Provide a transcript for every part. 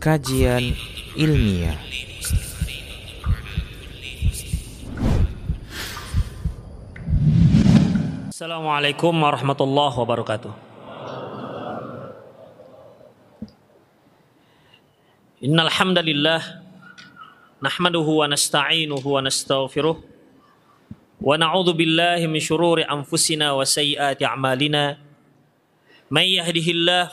kajian ilmiah. Assalamualaikum warahmatullahi wabarakatuh. Innal hamdalillah wa nasta'inuhu wa nastaghfiruh wa na'udzu billahi min shururi anfusina wa sayyiati a'malina may yahdihillahu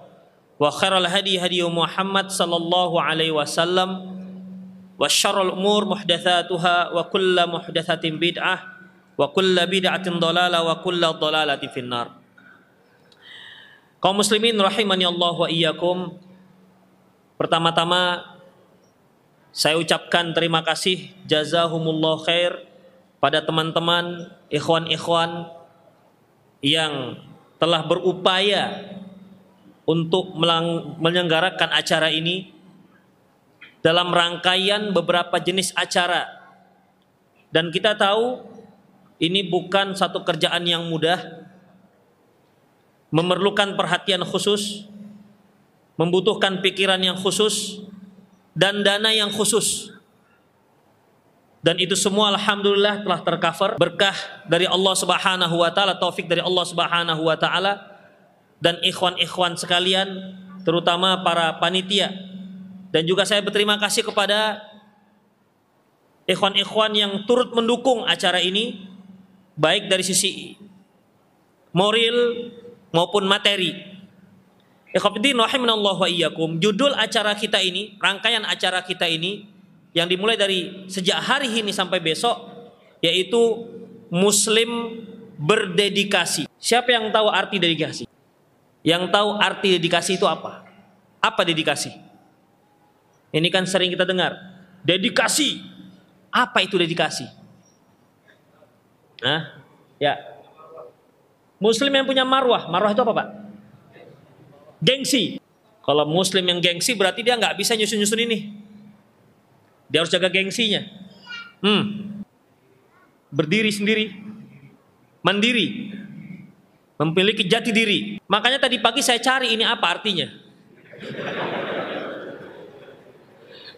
hadi Muhammad sallallahu alaihi wasallam wa syarrul umur muhdatsatuha wa kullu muhdatsatin bid'ah wa kullu bid'atin dhalalah wa kullu dhalalatin finnar. Kaum muslimin rahimani Allah wa iyyakum. Pertama-tama saya ucapkan terima kasih jazahumullah khair pada teman-teman ikhwan-ikhwan yang telah berupaya untuk menyelenggarakan acara ini dalam rangkaian beberapa jenis acara. Dan kita tahu ini bukan satu kerjaan yang mudah, memerlukan perhatian khusus, membutuhkan pikiran yang khusus, dan dana yang khusus. Dan itu semua alhamdulillah telah tercover berkah dari Allah Subhanahu wa taala, taufik dari Allah Subhanahu wa taala dan ikhwan-ikhwan sekalian, terutama para panitia dan juga saya berterima kasih kepada ikhwan-ikhwan yang turut mendukung acara ini baik dari sisi moral maupun materi. Wa iyyakum. Judul acara kita ini, rangkaian acara kita ini yang dimulai dari sejak hari ini sampai besok yaitu muslim berdedikasi. Siapa yang tahu arti dedikasi? Yang tahu arti dedikasi itu apa? Apa dedikasi? Ini kan sering kita dengar. Dedikasi. Apa itu dedikasi? Nah, ya. Muslim yang punya marwah. Marwah itu apa, Pak? Gengsi. Kalau muslim yang gengsi berarti dia nggak bisa nyusun-nyusun ini. Dia harus jaga gengsinya. Hmm. Berdiri sendiri. Mandiri. Memiliki jati diri. Makanya tadi pagi saya cari ini apa artinya.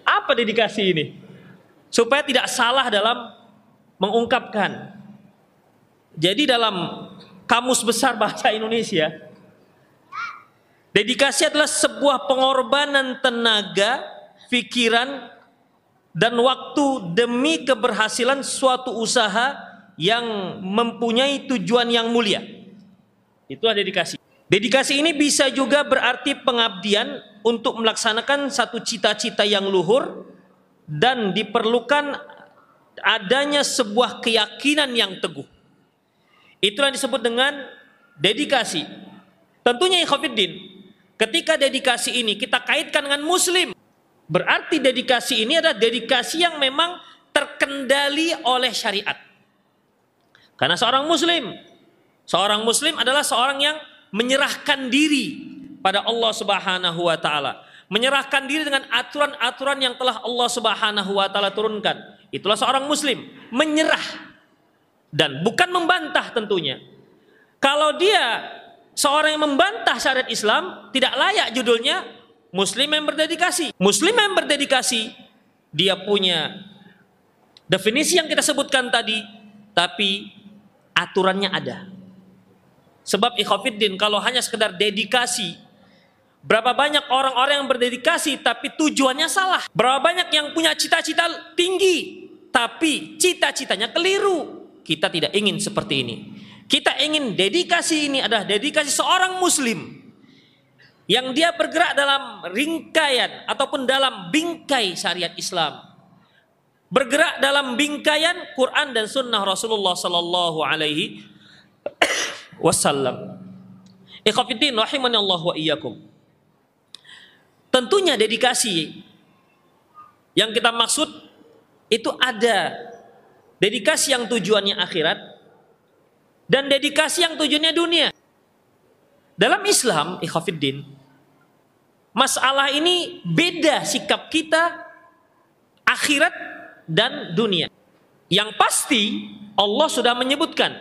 Apa dedikasi ini? Supaya tidak salah dalam mengungkapkan. Jadi dalam kamus besar bahasa Indonesia, dedikasi adalah sebuah pengorbanan tenaga, pikiran, dan waktu demi keberhasilan suatu usaha yang mempunyai tujuan yang mulia. Itulah dedikasi. Dedikasi ini bisa juga berarti pengabdian untuk melaksanakan satu cita-cita yang luhur dan diperlukan adanya sebuah keyakinan yang teguh. Itulah yang disebut dengan dedikasi. Tentunya ikhwatiddin, ketika dedikasi ini kita kaitkan dengan muslim, berarti dedikasi ini adalah dedikasi yang memang terkendali oleh syariat. Karena seorang muslim, seorang muslim adalah seorang yang menyerahkan diri pada Allah Subhanahu wa taala, menyerahkan diri dengan aturan-aturan yang telah Allah Subhanahu wa taala turunkan. Itulah seorang muslim, menyerah dan bukan membantah tentunya. Kalau dia seorang yang membantah syariat Islam, tidak layak judulnya muslim yang berdedikasi. Muslim yang berdedikasi dia punya definisi yang kita sebutkan tadi, tapi aturannya ada. Sebab ikhafiddin kalau hanya sekedar dedikasi Berapa banyak orang-orang yang berdedikasi tapi tujuannya salah. Berapa banyak yang punya cita-cita tinggi tapi cita-citanya keliru. Kita tidak ingin seperti ini. Kita ingin dedikasi ini adalah dedikasi seorang muslim yang dia bergerak dalam ringkaian ataupun dalam bingkai syariat Islam. Bergerak dalam bingkaian Quran dan sunnah Rasulullah sallallahu alaihi wasallam. Ikhwatiddin rahimani Allah wa iyyakum. Tentunya dedikasi yang kita maksud itu ada dedikasi yang tujuannya akhirat dan dedikasi yang tujuannya dunia. Dalam Islam, ikhafiddin, masalah ini beda sikap kita akhirat dan dunia. Yang pasti Allah sudah menyebutkan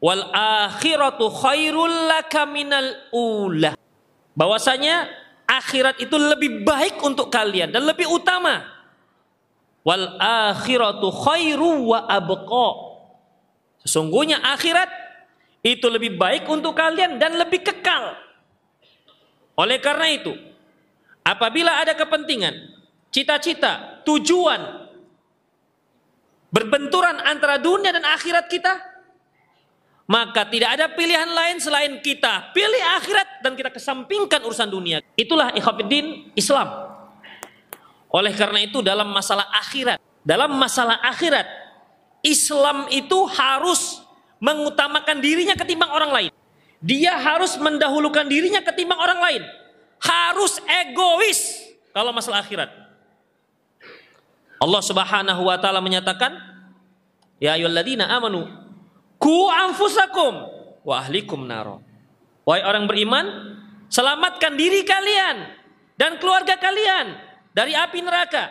wal akhiratu khairul laka minal ula. Bahwasanya akhirat itu lebih baik untuk kalian dan lebih utama. Wal akhiratu khairu wa abqa. Sesungguhnya akhirat itu lebih baik untuk kalian dan lebih kekal. Oleh karena itu, apabila ada kepentingan, cita-cita, tujuan berbenturan antara dunia dan akhirat kita, maka tidak ada pilihan lain selain kita pilih akhirat dan kita kesampingkan urusan dunia. Itulah ikhwatiddin Islam. Oleh karena itu dalam masalah akhirat, dalam masalah akhirat, Islam itu harus mengutamakan dirinya ketimbang orang lain. Dia harus mendahulukan dirinya ketimbang orang lain. Harus egois kalau masalah akhirat. Allah Subhanahu wa taala menyatakan, "Ya ayyuhalladzina amanu Ku anfusakum wa ahlikum naro. Wahai orang beriman, selamatkan diri kalian dan keluarga kalian dari api neraka.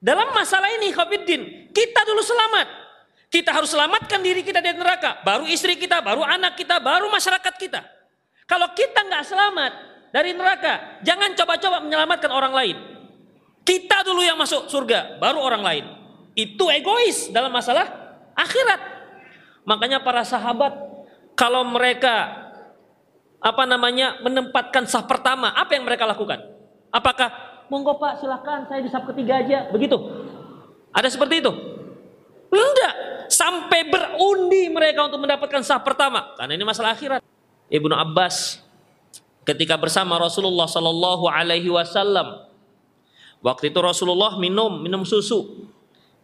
Dalam masalah ini, Khobiddin, kita dulu selamat. Kita harus selamatkan diri kita dari neraka. Baru istri kita, baru anak kita, baru masyarakat kita. Kalau kita nggak selamat dari neraka, jangan coba-coba menyelamatkan orang lain. Kita dulu yang masuk surga, baru orang lain. Itu egois dalam masalah akhirat. Makanya para sahabat kalau mereka apa namanya menempatkan sah pertama, apa yang mereka lakukan? Apakah monggo Pak silakan saya di sah ketiga aja, begitu? Ada seperti itu? Enggak, sampai berundi mereka untuk mendapatkan sah pertama karena ini masalah akhirat. Ibnu Abbas ketika bersama Rasulullah Shallallahu Alaihi Wasallam waktu itu Rasulullah minum minum susu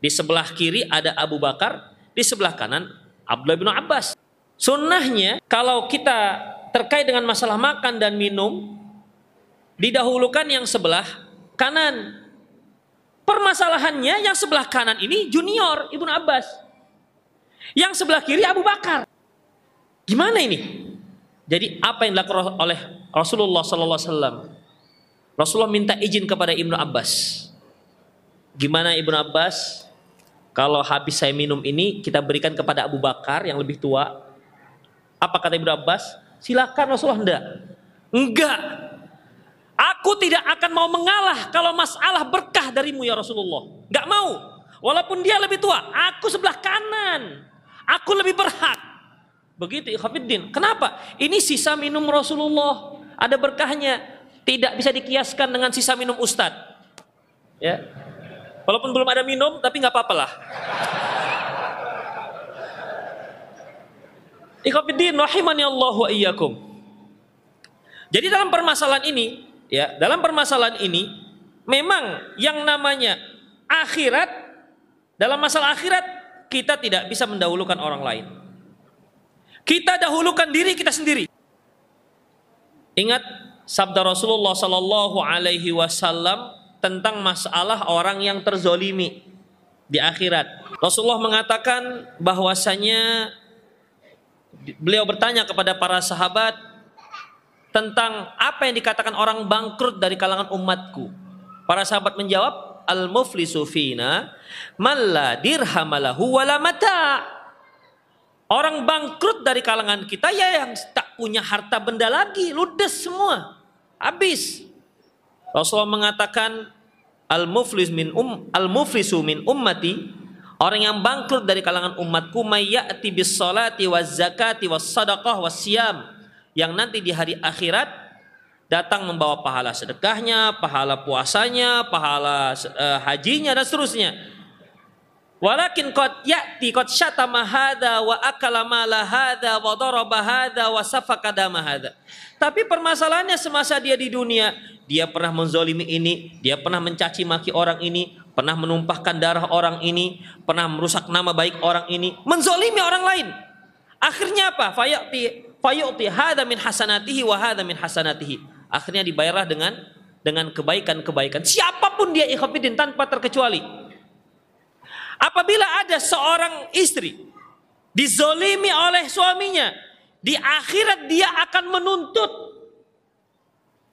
di sebelah kiri ada Abu Bakar di sebelah kanan Abdullah bin Abbas. Sunnahnya kalau kita terkait dengan masalah makan dan minum didahulukan yang sebelah kanan. Permasalahannya yang sebelah kanan ini junior Ibnu Abbas. Yang sebelah kiri Abu Bakar. Gimana ini? Jadi apa yang dilakukan oleh Rasulullah sallallahu alaihi wasallam? Rasulullah minta izin kepada Ibnu Abbas. Gimana Ibnu Abbas? Kalau habis saya minum ini kita berikan kepada Abu Bakar yang lebih tua. Apa kata Ibnu Abbas? Silakan Rasulullah enggak. Enggak. Aku tidak akan mau mengalah kalau masalah berkah darimu ya Rasulullah. Enggak mau. Walaupun dia lebih tua, aku sebelah kanan. Aku lebih berhak. Begitu Ikhafiddin. Kenapa? Ini sisa minum Rasulullah. Ada berkahnya. Tidak bisa dikiaskan dengan sisa minum Ustadz. Ya, Walaupun belum ada minum, tapi nggak apa-apa lah. Rahimani Allah wa iyyakum. Jadi dalam permasalahan ini, ya, dalam permasalahan ini memang yang namanya akhirat dalam masalah akhirat kita tidak bisa mendahulukan orang lain. Kita dahulukan diri kita sendiri. Ingat sabda Rasulullah sallallahu alaihi wasallam tentang masalah orang yang terzolimi di akhirat. Rasulullah mengatakan bahwasanya beliau bertanya kepada para sahabat tentang apa yang dikatakan orang bangkrut dari kalangan umatku. Para sahabat menjawab, al-muflisu fina malla dirhamalahu wala mata. Orang bangkrut dari kalangan kita ya yang tak punya harta benda lagi, ludes semua. Habis. Rasulullah mengatakan al-muflis min um al-muflisu min ummati orang yang bangkrut dari kalangan umatku mayyati bis salati waz zakati was sadaqah was siyam yang nanti di hari akhirat datang membawa pahala sedekahnya, pahala puasanya, pahala uh, hajinya dan seterusnya. Walakin qad ya'ti qad syatama hadza wa akala mala hadza wa daraba hadza wa safaka dama hadza. Tapi permasalahannya semasa dia di dunia, dia pernah menzolimi ini, dia pernah mencaci maki orang ini, pernah menumpahkan darah orang ini, pernah merusak nama baik orang ini, menzolimi orang lain. Akhirnya apa? Fayati fayu'ti hadza min hasanatihi wa hadza min hasanatihi. Akhirnya dibayarlah dengan dengan kebaikan-kebaikan. Siapa pun dia ikhwatiddin tanpa terkecuali. Apabila ada seorang istri dizolimi oleh suaminya, di akhirat dia akan menuntut.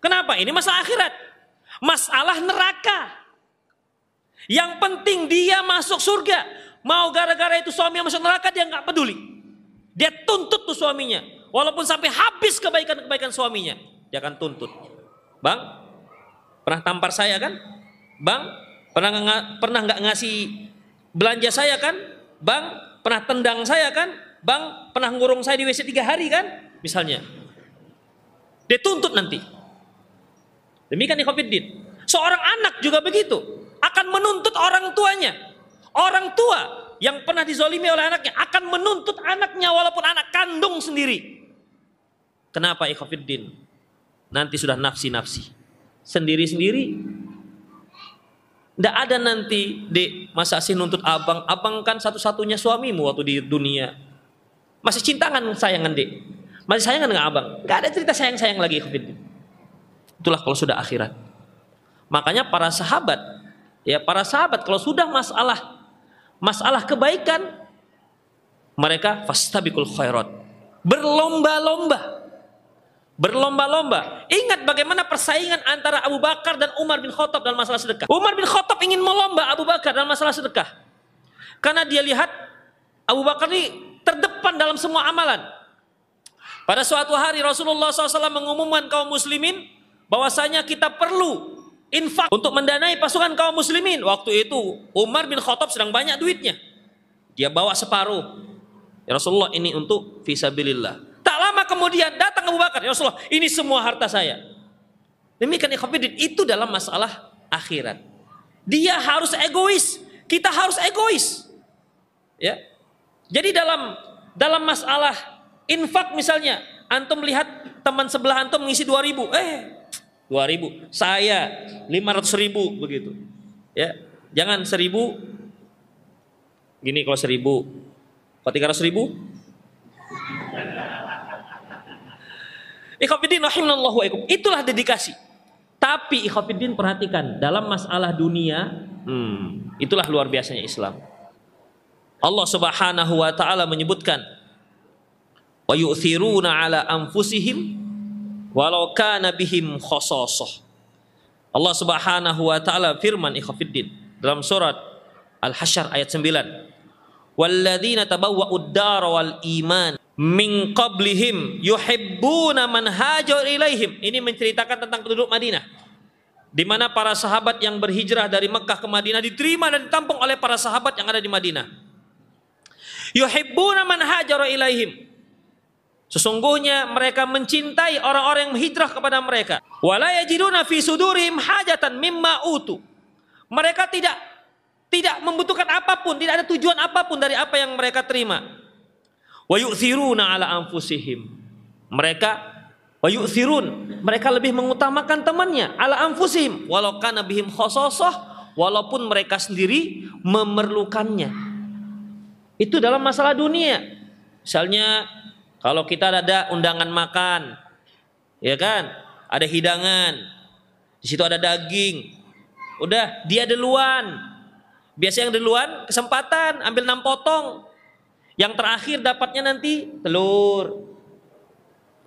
Kenapa? Ini masalah akhirat. Masalah neraka. Yang penting dia masuk surga. Mau gara-gara itu suami yang masuk neraka dia nggak peduli. Dia tuntut tuh suaminya. Walaupun sampai habis kebaikan-kebaikan suaminya. Dia akan tuntut. Bang, pernah tampar saya kan? Bang, pernah nggak pernah nggak ngasih belanja saya kan? Bang, pernah tendang saya kan? Bang, pernah ngurung saya di WC tiga hari kan? Misalnya. Dia tuntut nanti. Demikian ikhwafiddin. Seorang anak juga begitu. Akan menuntut orang tuanya. Orang tua yang pernah dizolimi oleh anaknya akan menuntut anaknya walaupun anak kandung sendiri. Kenapa ikhwafiddin? Nanti sudah nafsi-nafsi. Sendiri-sendiri tidak ada nanti di masa sih nuntut abang. Abang kan satu-satunya suamimu waktu di dunia. Masih cinta kan sayangan dek? Masih sayangan dengan abang? Gak ada cerita sayang-sayang lagi. Itulah kalau sudah akhirat. Makanya para sahabat, ya para sahabat kalau sudah masalah masalah kebaikan, mereka fastabikul khairat. Berlomba-lomba berlomba-lomba. Ingat bagaimana persaingan antara Abu Bakar dan Umar bin Khattab dalam masalah sedekah. Umar bin Khattab ingin melomba Abu Bakar dalam masalah sedekah. Karena dia lihat Abu Bakar ini terdepan dalam semua amalan. Pada suatu hari Rasulullah SAW mengumumkan kaum muslimin bahwasanya kita perlu infak untuk mendanai pasukan kaum muslimin. Waktu itu Umar bin Khattab sedang banyak duitnya. Dia bawa separuh. Ya Rasulullah ini untuk visabilillah kemudian datang Abu Bakar, ya Rasulullah, ini semua harta saya. Demikian ikhwatiddin, itu dalam masalah akhirat. Dia harus egois, kita harus egois. Ya. Jadi dalam dalam masalah infak misalnya, antum lihat teman sebelah antum mengisi 2000, eh 2000, saya 500 ribu begitu. Ya, jangan 1000 gini kalau 1000 kalau 300 ribu Ikhwafiddin rahimallahu wa Itulah dedikasi. Tapi ikhwafiddin perhatikan dalam masalah dunia, hmm, itulah luar biasanya Islam. Allah Subhanahu wa taala menyebutkan wa yu'thiruna ala anfusihim walau kana bihim khasasah. Allah Subhanahu wa taala firman ikhwafiddin dalam surat Al-Hasyr ayat 9. Walladzina tabawwa'ud dar wal iman min qablihim yuhibbuna man hajar ilaihim. Ini menceritakan tentang penduduk Madinah. Di mana para sahabat yang berhijrah dari Mekah ke Madinah diterima dan ditampung oleh para sahabat yang ada di Madinah. Yuhibbuna man hajar ilaihim. Sesungguhnya mereka mencintai orang-orang yang hijrah kepada mereka. Wala yajiduna fi sudurihim hajatan mimma utu. Mereka tidak tidak membutuhkan apa pun, tidak ada tujuan apa pun dari apa yang mereka terima. Wa yu'thiruna ala anfusihim. Mereka wa yu'thirun, mereka lebih mengutamakan temannya ala anfusihim walau kana bihim khososah walaupun mereka sendiri memerlukannya. Itu dalam masalah dunia. Misalnya kalau kita ada undangan makan, ya kan? Ada hidangan. Di situ ada daging. Udah, dia duluan. Biasanya yang duluan kesempatan ambil enam potong. Yang terakhir dapatnya nanti telur.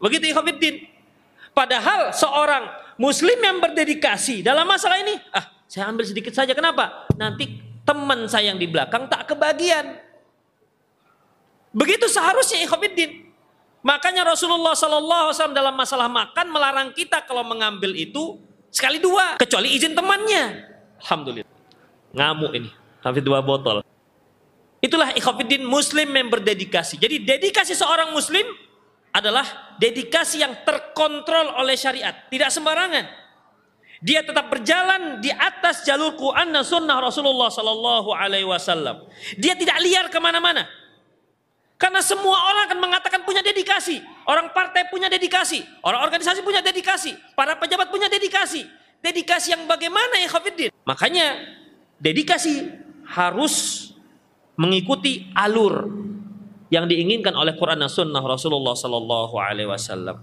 Begitu ikhwafiddin. Padahal seorang muslim yang berdedikasi dalam masalah ini, ah saya ambil sedikit saja. Kenapa? Nanti teman saya yang di belakang tak kebagian. Begitu seharusnya ikhwafiddin. Makanya Rasulullah Wasallam dalam masalah makan melarang kita kalau mengambil itu sekali dua, kecuali izin temannya. Alhamdulillah. Ngamuk ini, sampai dua botol. Itulah ikhwafiddin muslim yang berdedikasi. Jadi dedikasi seorang muslim adalah dedikasi yang terkontrol oleh syariat, tidak sembarangan. Dia tetap berjalan di atas jalur Quran dan Sunnah Rasulullah Sallallahu Alaihi Wasallam. Dia tidak liar ke mana-mana. Karena semua orang akan mengatakan punya dedikasi. Orang partai punya dedikasi. Orang organisasi punya dedikasi. Para pejabat punya dedikasi. Dedikasi yang bagaimana ya? Makanya dedikasi harus mengikuti alur yang diinginkan oleh Quran dan Sunnah Rasulullah Sallallahu Alaihi Wasallam.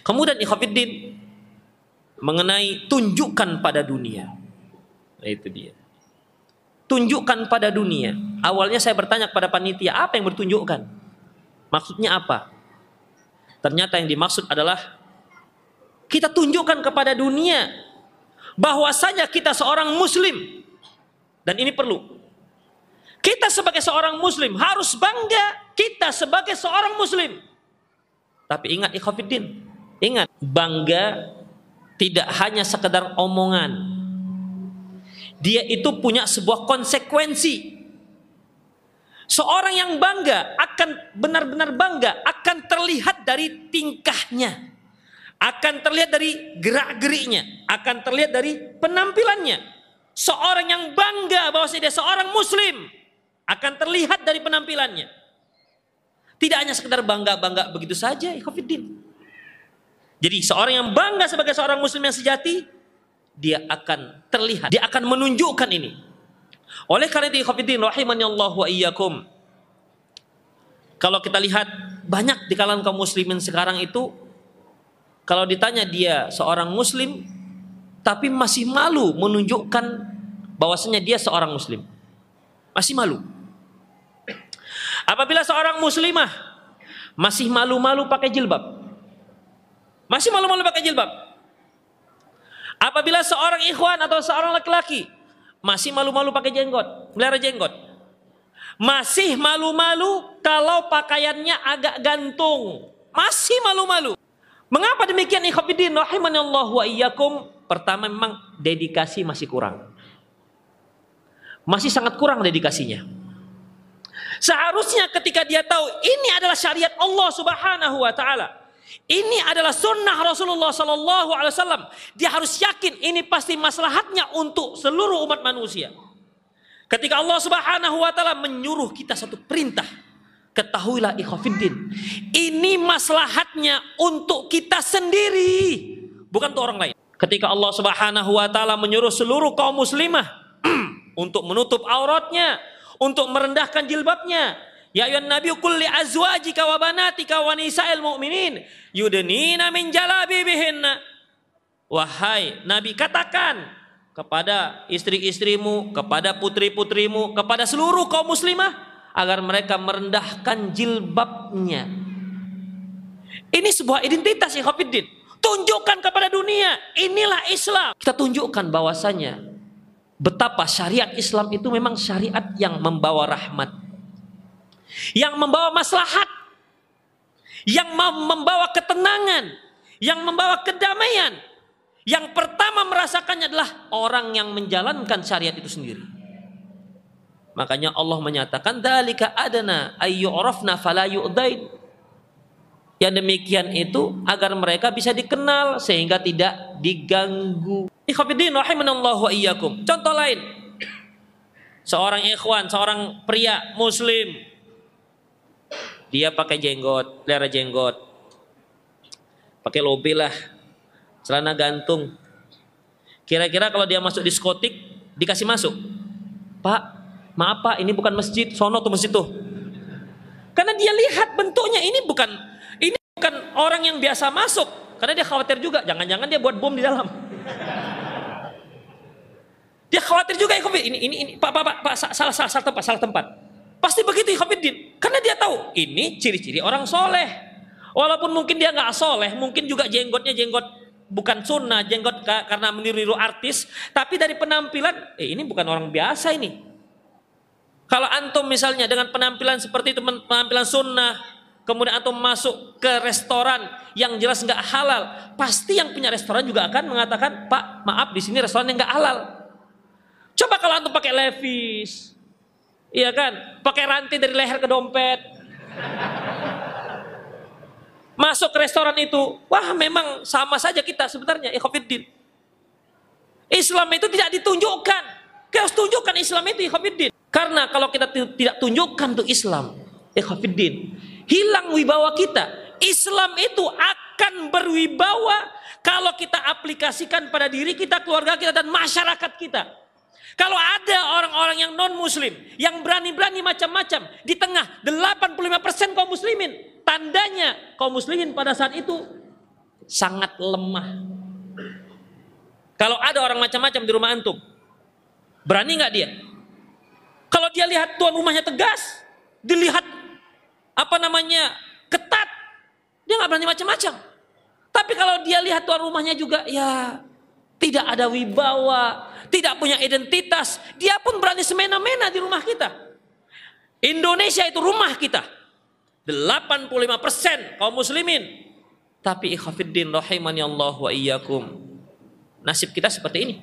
Kemudian ikhafidin mengenai tunjukkan pada dunia. Nah, itu dia. Tunjukkan pada dunia. Awalnya saya bertanya kepada panitia, apa yang bertunjukkan? Maksudnya apa? Ternyata yang dimaksud adalah kita tunjukkan kepada dunia bahwasanya kita seorang muslim. Dan ini perlu. Kita sebagai seorang muslim harus bangga kita sebagai seorang muslim. Tapi ingat ikhafidin, ingat bangga tidak hanya sekedar omongan. Dia itu punya sebuah konsekuensi. Seorang yang bangga akan benar-benar bangga akan terlihat dari tingkahnya. Akan terlihat dari gerak-geriknya, akan terlihat dari penampilannya. Seorang yang bangga bahwa dia seorang muslim akan terlihat dari penampilannya. Tidak hanya sekedar bangga-bangga begitu saja, ikhwatiddin. Jadi seorang yang bangga sebagai seorang muslim yang sejati, dia akan terlihat, dia akan menunjukkan ini. Oleh karena itu ikhwatiddin rahimani Allah wa iyyakum. Kalau kita lihat banyak di kalangan kaum muslimin sekarang itu kalau ditanya dia seorang muslim tapi masih malu menunjukkan bahwasanya dia seorang muslim. Masih malu. Apabila seorang muslimah masih malu-malu pakai jilbab, masih malu-malu pakai jilbab. Apabila seorang ikhwan atau seorang laki-laki masih malu-malu pakai jenggot, melihara jenggot. Masih malu-malu kalau pakaiannya agak gantung. Masih malu-malu. Mengapa demikian ikhwatiddin rahimanallahu wa iyyakum? Pertama memang dedikasi masih kurang. Masih sangat kurang dedikasinya. Seharusnya ketika dia tahu ini adalah syariat Allah Subhanahu wa taala, ini adalah sunnah Rasulullah Sallallahu Alaihi Wasallam. Dia harus yakin ini pasti maslahatnya untuk seluruh umat manusia. Ketika Allah Subhanahu Wa Taala menyuruh kita satu perintah, ketahuilah ikhwafiddin, ini maslahatnya untuk kita sendiri, bukan untuk orang lain. Ketika Allah Subhanahu Wa Taala menyuruh seluruh kaum muslimah untuk menutup auratnya, untuk merendahkan jilbabnya, Ya ayuhan nabi kulli azwajika wa banatika wa nisa'il mu'minin yudnina min jalabibihinna. Wahai nabi katakan kepada istri-istrimu, kepada putri-putrimu, kepada seluruh kaum muslimah agar mereka merendahkan jilbabnya. Ini sebuah identitas ikhwatiddin. Tunjukkan kepada dunia, inilah Islam. Kita tunjukkan bahwasanya betapa syariat Islam itu memang syariat yang membawa rahmat yang membawa maslahat, yang membawa ketenangan, yang membawa kedamaian. Yang pertama merasakannya adalah orang yang menjalankan syariat itu sendiri. Makanya Allah menyatakan dalika adana ayyurafna fala yu'dain. Yang demikian itu agar mereka bisa dikenal sehingga tidak diganggu. Ikhwatiddin rahimanallahu iyyakum. Contoh lain. Seorang ikhwan, seorang pria muslim dia pakai jenggot, pelihara jenggot. Pakai lobe lah. Celana gantung. Kira-kira kalau dia masuk diskotik, dikasih masuk. Pak, maaf pak, ini bukan masjid, sono tuh masjid tuh. Karena dia lihat bentuknya ini bukan bukan orang yang biasa masuk. Karena dia khawatir juga, jangan-jangan dia buat bom di dalam. Dia khawatir juga ya, ini ini ini Pak Pak Pak, pak salah, salah salah tempat, salah tempat. Pasti begitu Ikhwanuddin. Karena dia tahu ini ciri-ciri orang soleh. Walaupun mungkin dia nggak soleh, mungkin juga jenggotnya jenggot bukan sunnah, jenggot karena meniru-niru artis. Tapi dari penampilan, eh ini bukan orang biasa ini. Kalau antum misalnya dengan penampilan seperti itu, penampilan sunnah, kemudian antum masuk ke restoran yang jelas nggak halal, pasti yang punya restoran juga akan mengatakan, Pak, maaf di sini restoran yang nggak halal. Coba kalau antum pakai levis, Iya kan? Pakai rantai dari leher ke dompet. Masuk ke restoran itu, wah memang sama saja kita sebenarnya, ikhwafiddin. Islam itu tidak ditunjukkan. Kita harus tunjukkan Islam itu ikhwafiddin. Karena kalau kita tidak tunjukkan tuh Islam, ikhwafiddin, hilang wibawa kita. Islam itu akan berwibawa kalau kita aplikasikan pada diri kita, keluarga kita dan masyarakat kita. Kalau ada orang-orang yang non muslim yang berani-berani macam-macam di tengah 85% kaum muslimin, tandanya kaum muslimin pada saat itu sangat lemah. Kalau ada orang macam-macam di rumah antum, berani nggak dia? Kalau dia lihat tuan rumahnya tegas, dilihat apa namanya ketat, dia nggak berani macam-macam. Tapi kalau dia lihat tuan rumahnya juga ya tidak ada wibawa, tidak punya identitas, dia pun berani semena-mena di rumah kita. Indonesia itu rumah kita. 85% kaum muslimin. Tapi ikhafiddin rahimani Allah wa iyyakum. Nasib kita seperti ini.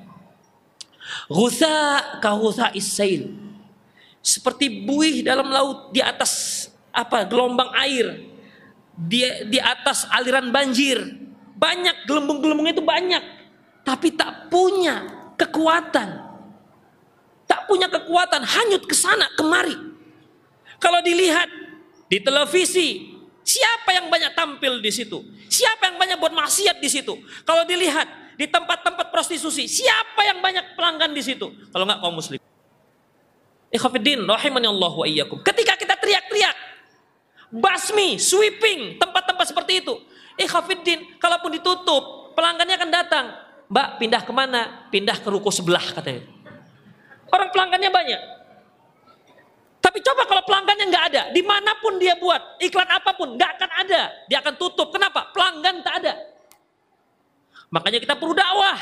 Ghusa ka isail. Seperti buih dalam laut di atas apa gelombang air. Di, di atas aliran banjir. Banyak gelembung-gelembung itu banyak. Tapi tak punya kekuatan. Tak punya kekuatan hanyut ke sana kemari. Kalau dilihat di televisi, siapa yang banyak tampil di situ? Siapa yang banyak buat maksiat di situ? Kalau dilihat di tempat-tempat prostitusi. Siapa yang banyak pelanggan di situ? Kalau nggak kaum muslim. Ikhafidin, rahimani Allah wa iyyakum. Ketika kita teriak-teriak, basmi, sweeping, tempat-tempat seperti itu. Ikhafidin, kalaupun ditutup, pelanggannya akan datang. Mbak, pindah ke mana? Pindah ke ruko sebelah katanya. Orang pelanggannya banyak. Tapi coba kalau pelanggannya nggak ada, di mana pun dia buat, iklan apa pun, nggak akan ada. Dia akan tutup. Kenapa? Pelanggan tak ada. Makanya kita perlu dakwah.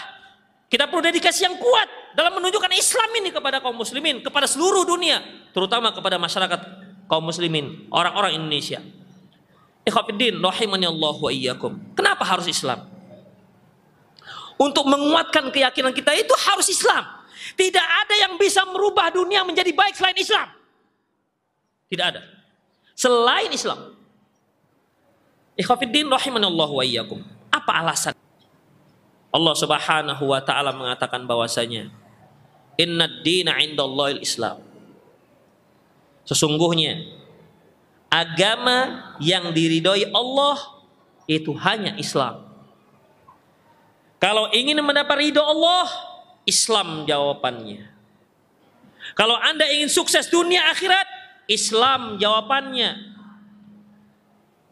Kita perlu dedikasi yang kuat dalam menunjukkan Islam ini kepada kaum muslimin, kepada seluruh dunia, terutama kepada masyarakat kaum muslimin, orang-orang Indonesia. Ikhwafiddin rahimani Allah wa iyyakum. Kenapa harus Islam? Untuk menguatkan keyakinan kita itu harus Islam. Tidak ada yang bisa merubah dunia menjadi baik selain Islam. Tidak ada. Selain Islam. Ikhwafiddin rahimani Allah wa iyyakum. Apa alasan? Allah Subhanahu wa taala mengatakan bahwasanya inna dina indallahil Islam. Sesungguhnya agama yang diridhoi Allah itu hanya Islam. Kalau ingin mendapat ridho Allah, Islam jawabannya. Kalau Anda ingin sukses dunia akhirat, Islam jawabannya.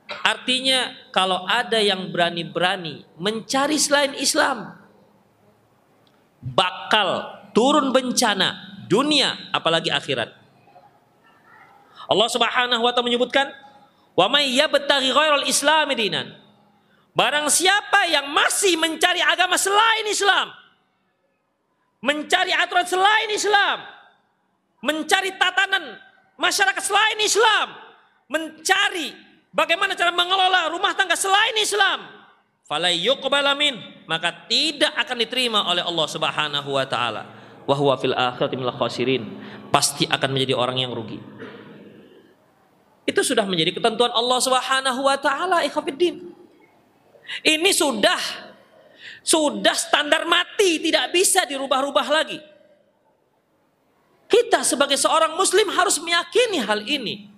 Artinya kalau ada yang berani-berani mencari selain Islam bakal turun bencana dunia apalagi akhirat. Allah Subhanahu wa taala menyebutkan wa may yabtaghi ghairal islam dinan. Barang siapa yang masih mencari agama selain Islam, mencari aturan selain Islam, mencari tatanan masyarakat selain Islam, mencari Bagaimana cara mengelola rumah tangga selain Islam? Falayyuqbalamin maka tidak akan diterima oleh Allah Subhanahu wa taala. Fil akhirati khasirin. Pasti akan menjadi orang yang rugi. Itu sudah menjadi ketentuan Allah Subhanahu wa taala, ikhwatiddin. Ini sudah sudah standar mati, tidak bisa dirubah-rubah lagi. Kita sebagai seorang muslim harus meyakini hal ini.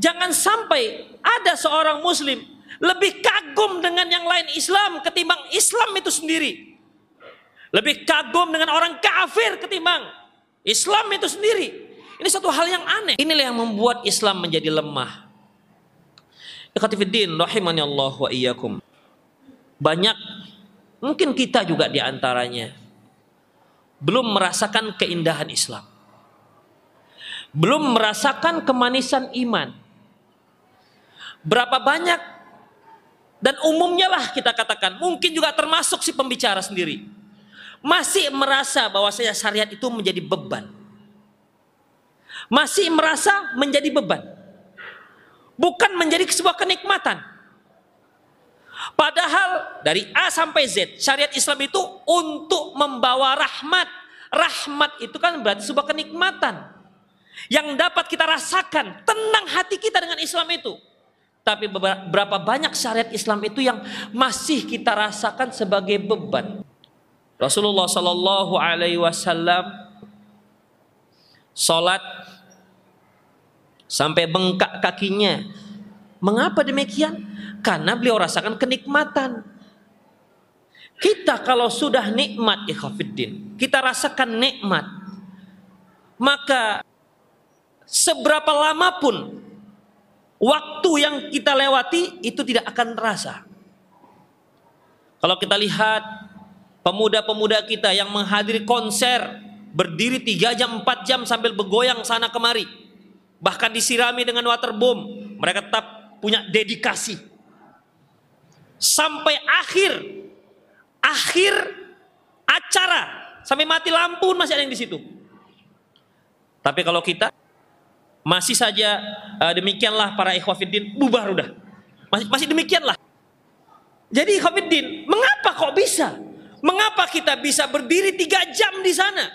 Jangan sampai ada seorang muslim lebih kagum dengan yang lain Islam ketimbang Islam itu sendiri. Lebih kagum dengan orang kafir ketimbang Islam itu sendiri. Ini satu hal yang aneh. Inilah yang membuat Islam menjadi lemah. Ikhatifiddin rahimani Allah wa iyyakum. Banyak mungkin kita juga di antaranya belum merasakan keindahan Islam. Belum merasakan kemanisan iman Berapa banyak dan umumnya lah kita katakan, mungkin juga termasuk si pembicara sendiri. Masih merasa bahwa saya syariat itu menjadi beban. Masih merasa menjadi beban. Bukan menjadi sebuah kenikmatan. Padahal dari A sampai Z, syariat Islam itu untuk membawa rahmat. Rahmat itu kan berarti sebuah kenikmatan. Yang dapat kita rasakan, tenang hati kita dengan Islam itu. Tapi berapa banyak syariat Islam itu yang masih kita rasakan sebagai beban. Rasulullah Shallallahu Alaihi Wasallam sholat sampai bengkak kakinya. Mengapa demikian? Karena beliau rasakan kenikmatan. Kita kalau sudah nikmat ikhafiddin, kita rasakan nikmat, maka seberapa lama pun waktu yang kita lewati itu tidak akan terasa. Kalau kita lihat pemuda-pemuda kita yang menghadiri konser berdiri 3 jam 4 jam sambil bergoyang sana kemari bahkan disirami dengan waterboom mereka tetap punya dedikasi sampai akhir akhir acara sampai mati lampu masih ada yang di situ tapi kalau kita masih saja uh, demikianlah para ikhwafiddin bubar udah. Masih, masih demikianlah. Jadi ikhwafiddin, mengapa kok bisa? Mengapa kita bisa berdiri tiga jam di sana?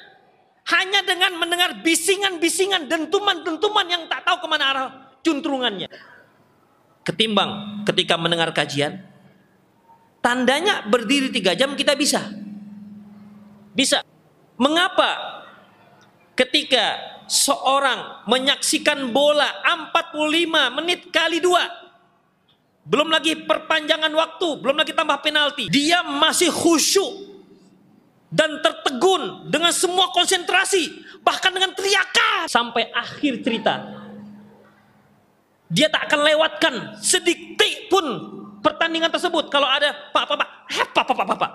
Hanya dengan mendengar bisingan-bisingan, dentuman-dentuman yang tak tahu ke mana arah cuntrungannya. Ketimbang ketika mendengar kajian, tandanya berdiri tiga jam kita bisa. Bisa. Mengapa ketika seorang menyaksikan bola 45 menit kali dua belum lagi perpanjangan waktu belum lagi tambah penalti dia masih khusyuk dan tertegun dengan semua konsentrasi bahkan dengan teriakan sampai akhir cerita dia tak akan lewatkan sedikit pun pertandingan tersebut kalau ada pak pak pak pak pak pak pak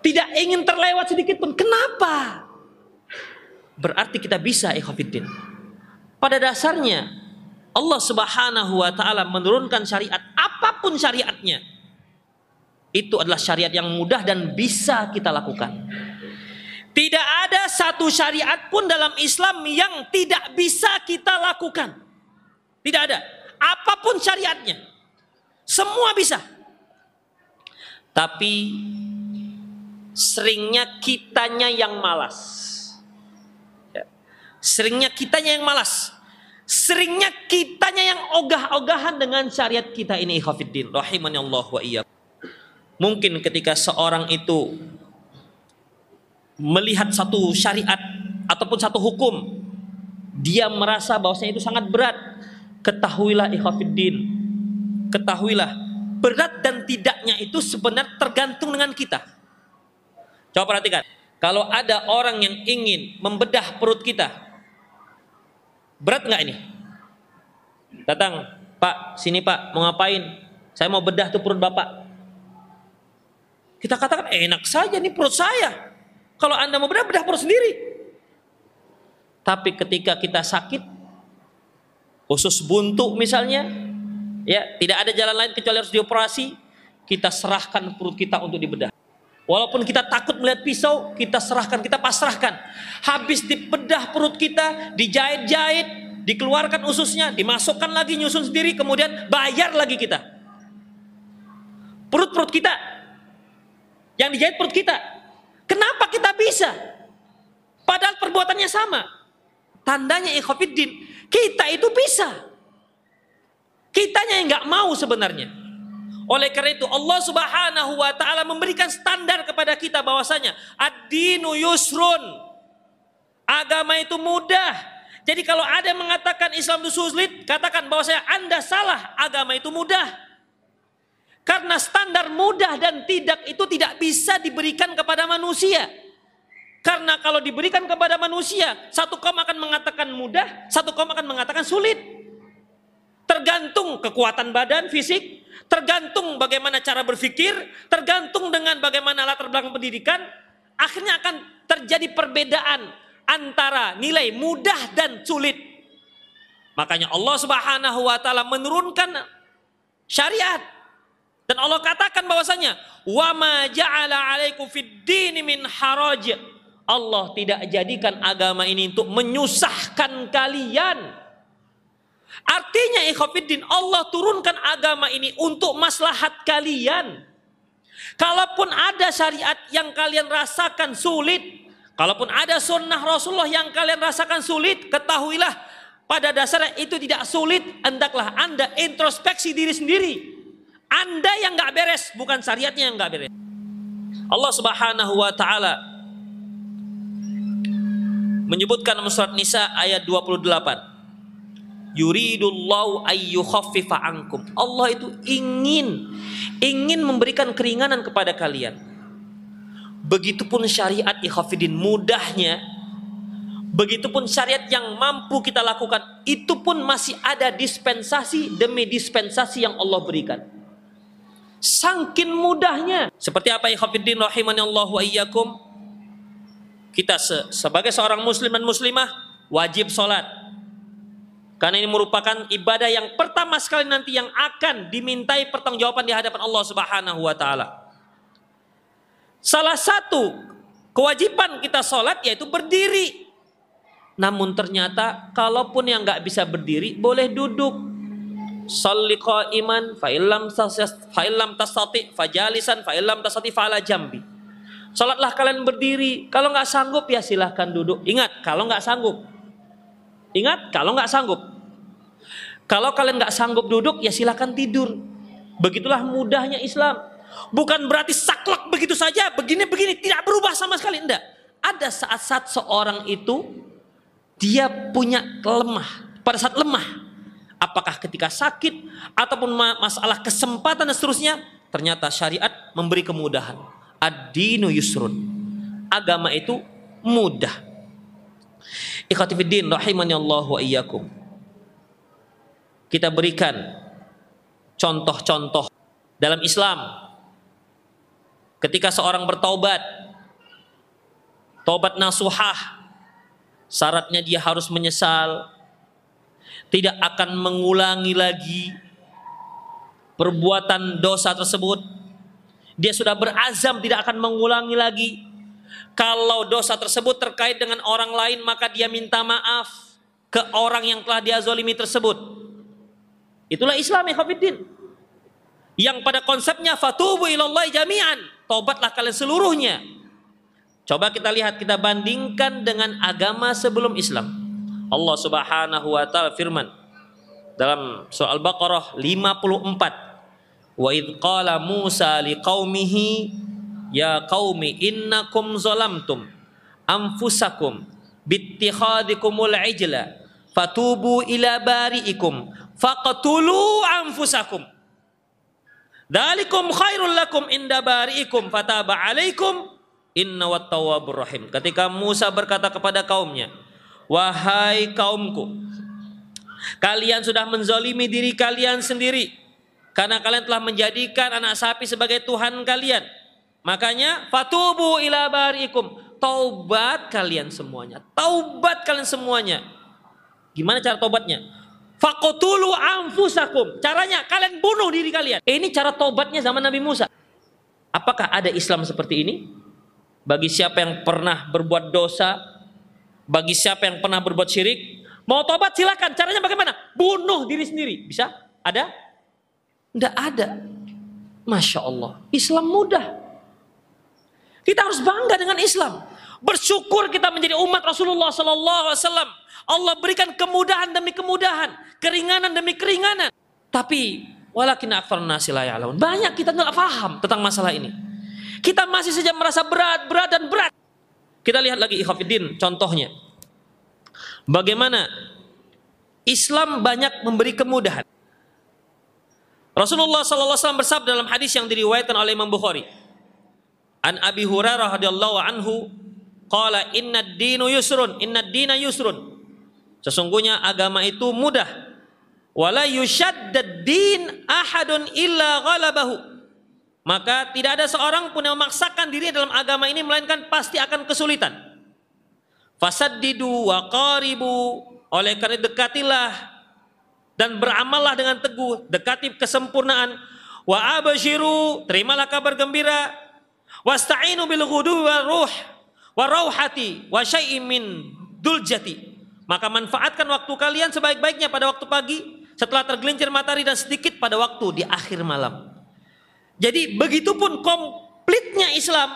tidak ingin terlewat sedikit pun kenapa berarti kita bisa ikhwafiddin. Pada dasarnya Allah Subhanahu wa taala menurunkan syariat apa pun syariatnya. Itu adalah syariat yang mudah dan bisa kita lakukan. Tidak ada satu syariat pun dalam Islam yang tidak bisa kita lakukan. Tidak ada. Apa pun syariatnya. Semua bisa. Tapi seringnya kitanya yang malas. Seringnya kitanya yang malas. Seringnya kitanya yang ogah-ogahan dengan syariat kita ini ikhafiddin. Rahimani Allah wa iya. Mungkin ketika seorang itu melihat satu syariat ataupun satu hukum, dia merasa bahwasanya itu sangat berat. Ketahuilah ikhafiddin. Ketahuilah berat dan tidaknya itu sebenarnya tergantung dengan kita. Coba perhatikan. Kalau ada orang yang ingin membedah perut kita, Berat nggak ini? Datang, Pak, sini Pak, mau ngapain? Saya mau bedah tuh perut Bapak. Kita katakan enak saja nih perut saya. Kalau Anda mau bedah, bedah perut sendiri. Tapi ketika kita sakit, usus buntu misalnya, ya tidak ada jalan lain kecuali harus dioperasi, kita serahkan perut kita untuk dibedah. Walaupun kita takut melihat pisau, kita serahkan, kita pasrahkan. Habis dipedah perut kita, dijahit-jahit, dikeluarkan ususnya, dimasukkan lagi nyusun sendiri, kemudian bayar lagi kita. Perut-perut kita, yang dijahit perut kita. Kenapa kita bisa? Padahal perbuatannya sama. Tandanya ikhofiddin, kita itu bisa. Kitanya yang nggak mau sebenarnya. Oleh karena itu Allah Subhanahu wa taala memberikan standar kepada kita bahwasanya ad-dinu yusrun. Agama itu mudah. Jadi kalau ada yang mengatakan Islam itu sulit, katakan bahwasanya Anda salah, agama itu mudah. Karena standar mudah dan tidak itu tidak bisa diberikan kepada manusia. Karena kalau diberikan kepada manusia, satu kaum akan mengatakan mudah, satu kaum akan mengatakan sulit. Tergantung kekuatan badan, fisik, tergantung bagaimana cara berpikir, tergantung dengan bagaimana latar belakang pendidikan, akhirnya akan terjadi perbedaan antara nilai mudah dan sulit. Makanya Allah Subhanahu wa taala menurunkan syariat dan Allah katakan bahwasanya wa ma ja'ala 'alaikum fid dini min haraj. Allah tidak jadikan agama ini untuk menyusahkan kalian Artinya ikhwafiddin Allah turunkan agama ini untuk maslahat kalian. Kalaupun ada syariat yang kalian rasakan sulit, kalaupun ada sunnah Rasulullah yang kalian rasakan sulit, ketahuilah pada dasarnya itu tidak sulit, hendaklah Anda introspeksi diri sendiri. Anda yang nggak beres, bukan syariatnya yang nggak beres. Allah Subhanahu wa taala menyebutkan surat Nisa ayat 28. Yuridullahu ayyukhaffifa ankum. Allah itu ingin ingin memberikan keringanan kepada kalian. Begitupun syariat ikhafidin mudahnya Begitupun syariat yang mampu kita lakukan, itu pun masih ada dispensasi demi dispensasi yang Allah berikan. Sangkin mudahnya. Seperti apa Khafiddin rahimani Allah wa iyyakum. Kita se sebagai seorang muslim dan muslimah wajib sholat. Karena ini merupakan ibadah yang pertama sekali nanti yang akan dimintai pertanggungjawaban di hadapan Allah Subhanahu wa taala. Salah satu kewajiban kita sholat yaitu berdiri. Namun ternyata kalaupun yang nggak bisa berdiri boleh duduk. Salli qa'iman fa illam fa illam fajalisan fa illam tastati fa'ala jambi. Salatlah kalian berdiri. Kalau nggak sanggup ya silahkan duduk. Ingat kalau nggak sanggup. Ingat kalau nggak sanggup. Kalau kalian nggak sanggup duduk ya silahkan tidur. Begitulah mudahnya Islam. Bukan berarti saklek begitu saja, begini-begini tidak berubah sama sekali enggak. Ada saat-saat seorang itu dia punya lemah pada saat lemah apakah ketika sakit ataupun masalah kesempatan dan seterusnya ternyata syariat memberi kemudahan. Ad-dinu yusrun. Agama itu mudah. Ikhwatifiddin rahimani Allah wa iyyakum. Kita berikan contoh-contoh dalam Islam. Ketika seorang bertaubat taubat nasuhah Syaratnya dia harus menyesal, tidak akan mengulangi lagi perbuatan dosa tersebut. Dia sudah berazam tidak akan mengulangi lagi. Kalau dosa tersebut terkait dengan orang lain, maka dia minta maaf ke orang yang telah dia zolimi tersebut. Itulah Islam ya Yang pada konsepnya fatubu ilallahi jami'an. Tobatlah kalian seluruhnya Coba kita lihat, kita bandingkan dengan agama sebelum Islam. Allah Subhanahu wa taala firman dalam surah Al-Baqarah 54. Wa id qala Musa liqaumihi ya qaumi innakum zalamtum anfusakum bittikhadikumul ijla fatubu ila bari'ikum faqtulu anfusakum Dalikum khairul lakum inda bari'ikum fataba alaikum Inna wattawabur rahim. Ketika Musa berkata kepada kaumnya, Wahai kaumku, kalian sudah menzolimi diri kalian sendiri. Karena kalian telah menjadikan anak sapi sebagai Tuhan kalian. Makanya, fatubu ila barikum. Taubat kalian semuanya. Taubat kalian semuanya. Gimana cara taubatnya? Fakotulu anfusakum. Caranya kalian bunuh diri kalian. Ini cara taubatnya zaman Nabi Musa. Apakah ada Islam seperti ini? bagi siapa yang pernah berbuat dosa, bagi siapa yang pernah berbuat syirik, mau tobat silakan. Caranya bagaimana? Bunuh diri sendiri. Bisa? Ada? Tidak ada. Masya Allah. Islam mudah. Kita harus bangga dengan Islam. Bersyukur kita menjadi umat Rasulullah Sallallahu Alaihi Wasallam. Allah berikan kemudahan demi kemudahan, keringanan demi keringanan. Tapi walakin akfar nasi Banyak kita nggak paham tentang masalah ini. Kita masih saja merasa berat, berat dan berat. Kita lihat lagi ikhafidin contohnya. Bagaimana Islam banyak memberi kemudahan. Rasulullah wasallam bersabda dalam hadis yang diriwayatkan oleh Imam Bukhari. An Abi Hurairah radhiyallahu anhu qala inna dinu yusrun, inna dina yusrun. Sesungguhnya agama itu mudah. Wala yushaddad din ahadun illa ghalabahu. Maka tidak ada seorang pun yang memaksakan diri dalam agama ini melainkan pasti akan kesulitan. Fasaddidu wa qaribu oleh karena dekatilah dan beramallah dengan teguh, dekati kesempurnaan. Wa abashiru, terimalah kabar gembira. Wasta'inu bil ghudu wa ruh wa rauhati wa syai'in min duljati. Maka manfaatkan waktu kalian sebaik-baiknya pada waktu pagi setelah tergelincir matahari dan sedikit pada waktu di akhir malam. Jadi begitupun komplitnya Islam.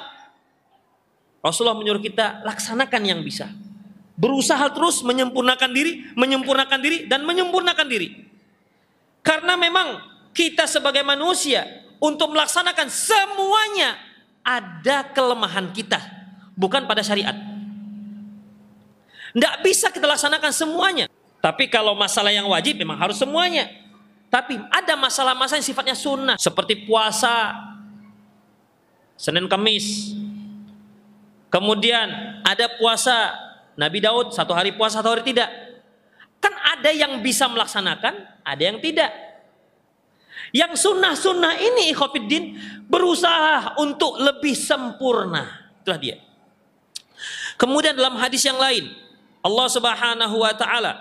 Rasulullah menyuruh kita laksanakan yang bisa. berusaha terus menyempurnakan diri, menyempurnakan diri dan menyempurnakan diri. Karena memang kita sebagai manusia untuk melaksanakan semuanya ada kelemahan kita, bukan pada syariat. Tidak bisa kita laksanakan semuanya. Tapi kalau masalah yang wajib memang harus semuanya. Tapi ada masalah-masalah yang sifatnya sunnah. Seperti puasa. Senin Kamis. Kemudian ada puasa Nabi Daud satu hari puasa satu hari tidak. Kan ada yang bisa melaksanakan, ada yang tidak. Yang sunnah-sunnah ini ikhofiddin berusaha untuk lebih sempurna. Itulah dia. Kemudian dalam hadis yang lain, Allah Subhanahu wa taala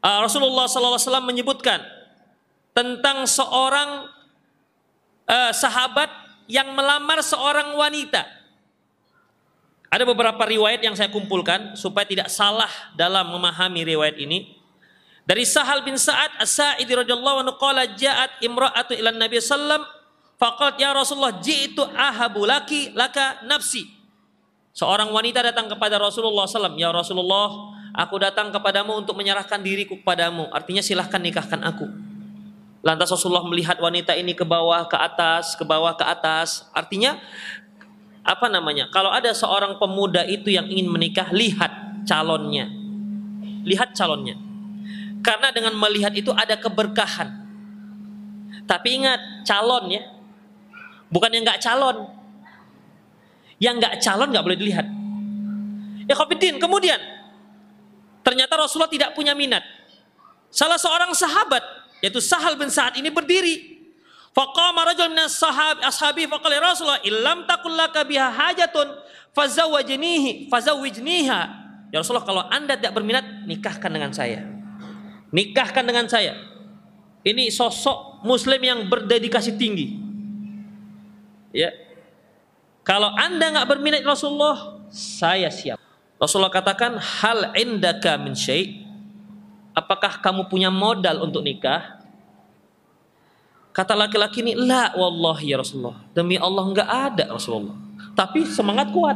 uh, Rasulullah sallallahu alaihi wasallam menyebutkan tentang seorang uh, sahabat yang melamar seorang wanita. Ada beberapa riwayat yang saya kumpulkan supaya tidak salah dalam memahami riwayat ini. Dari Sahal bin Sa'ad As-Sa'idi radhiyallahu anhu qala ja'at imra'atu ila Nabi sallam faqalt ya Rasulullah ji'tu ahabu laki laka nafsi. Seorang wanita datang kepada Rasulullah SAW. Ya Rasulullah, aku datang kepadamu untuk menyerahkan diriku kepadamu. Artinya silahkan nikahkan aku. Lantas Rasulullah melihat wanita ini ke bawah, ke atas, ke bawah, ke atas. Artinya apa namanya? Kalau ada seorang pemuda itu yang ingin menikah, lihat calonnya. Lihat calonnya. Karena dengan melihat itu ada keberkahan. Tapi ingat, calon ya. Bukan yang nggak calon. Yang nggak calon nggak boleh dilihat. Ya Khobidin, kemudian ternyata Rasulullah tidak punya minat. Salah seorang sahabat yaitu Sahal bin Sa'ad ini berdiri. Faqama rajul min ashab ashabi faqala ya Rasulullah illam takul laka biha hajatun fazawwajnihi fazawwijniha. Ya Rasulullah kalau Anda tidak berminat nikahkan dengan saya. Nikahkan dengan saya. Ini sosok muslim yang berdedikasi tinggi. Ya, kalau anda nggak berminat Rasulullah, saya siap. Rasulullah katakan, hal indaka min syai' Apakah kamu punya modal untuk nikah? Kata laki-laki ini, la wallahi ya Rasulullah. Demi Allah nggak ada Rasulullah. Tapi semangat kuat.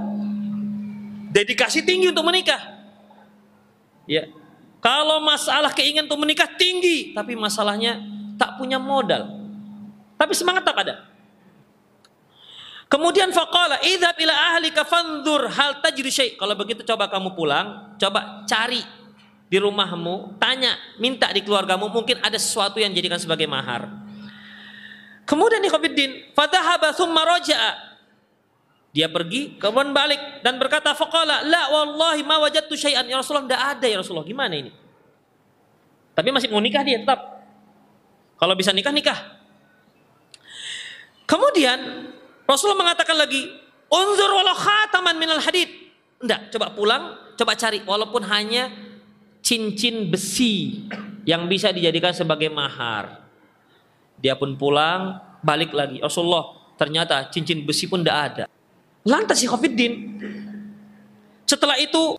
Dedikasi tinggi untuk menikah. Ya. Kalau masalah keinginan untuk menikah tinggi, tapi masalahnya tak punya modal. Tapi semangat tak ada. Kemudian faqala idhab ila ahlika fanzur hal tajri syai. Kalau begitu coba kamu pulang, coba cari di rumahmu, tanya, minta di keluargamu mungkin ada sesuatu yang dijadikan sebagai mahar. Kemudian Ikhwanuddin, fadhahaba thumma raja'a. Dia pergi, kemudian balik dan berkata faqala la wallahi ma wajadtu syai'an ya Rasulullah enggak ada ya Rasulullah. Gimana ini? Tapi masih mau nikah dia tetap. Kalau bisa nikah nikah. Kemudian Rasulullah mengatakan lagi, "Unzur walau khataman minal hadid." Enggak, coba pulang, coba cari walaupun hanya cincin besi yang bisa dijadikan sebagai mahar. Dia pun pulang, balik lagi. Rasulullah, ternyata cincin besi pun tidak ada. Lantas si Khofiddin. Setelah itu,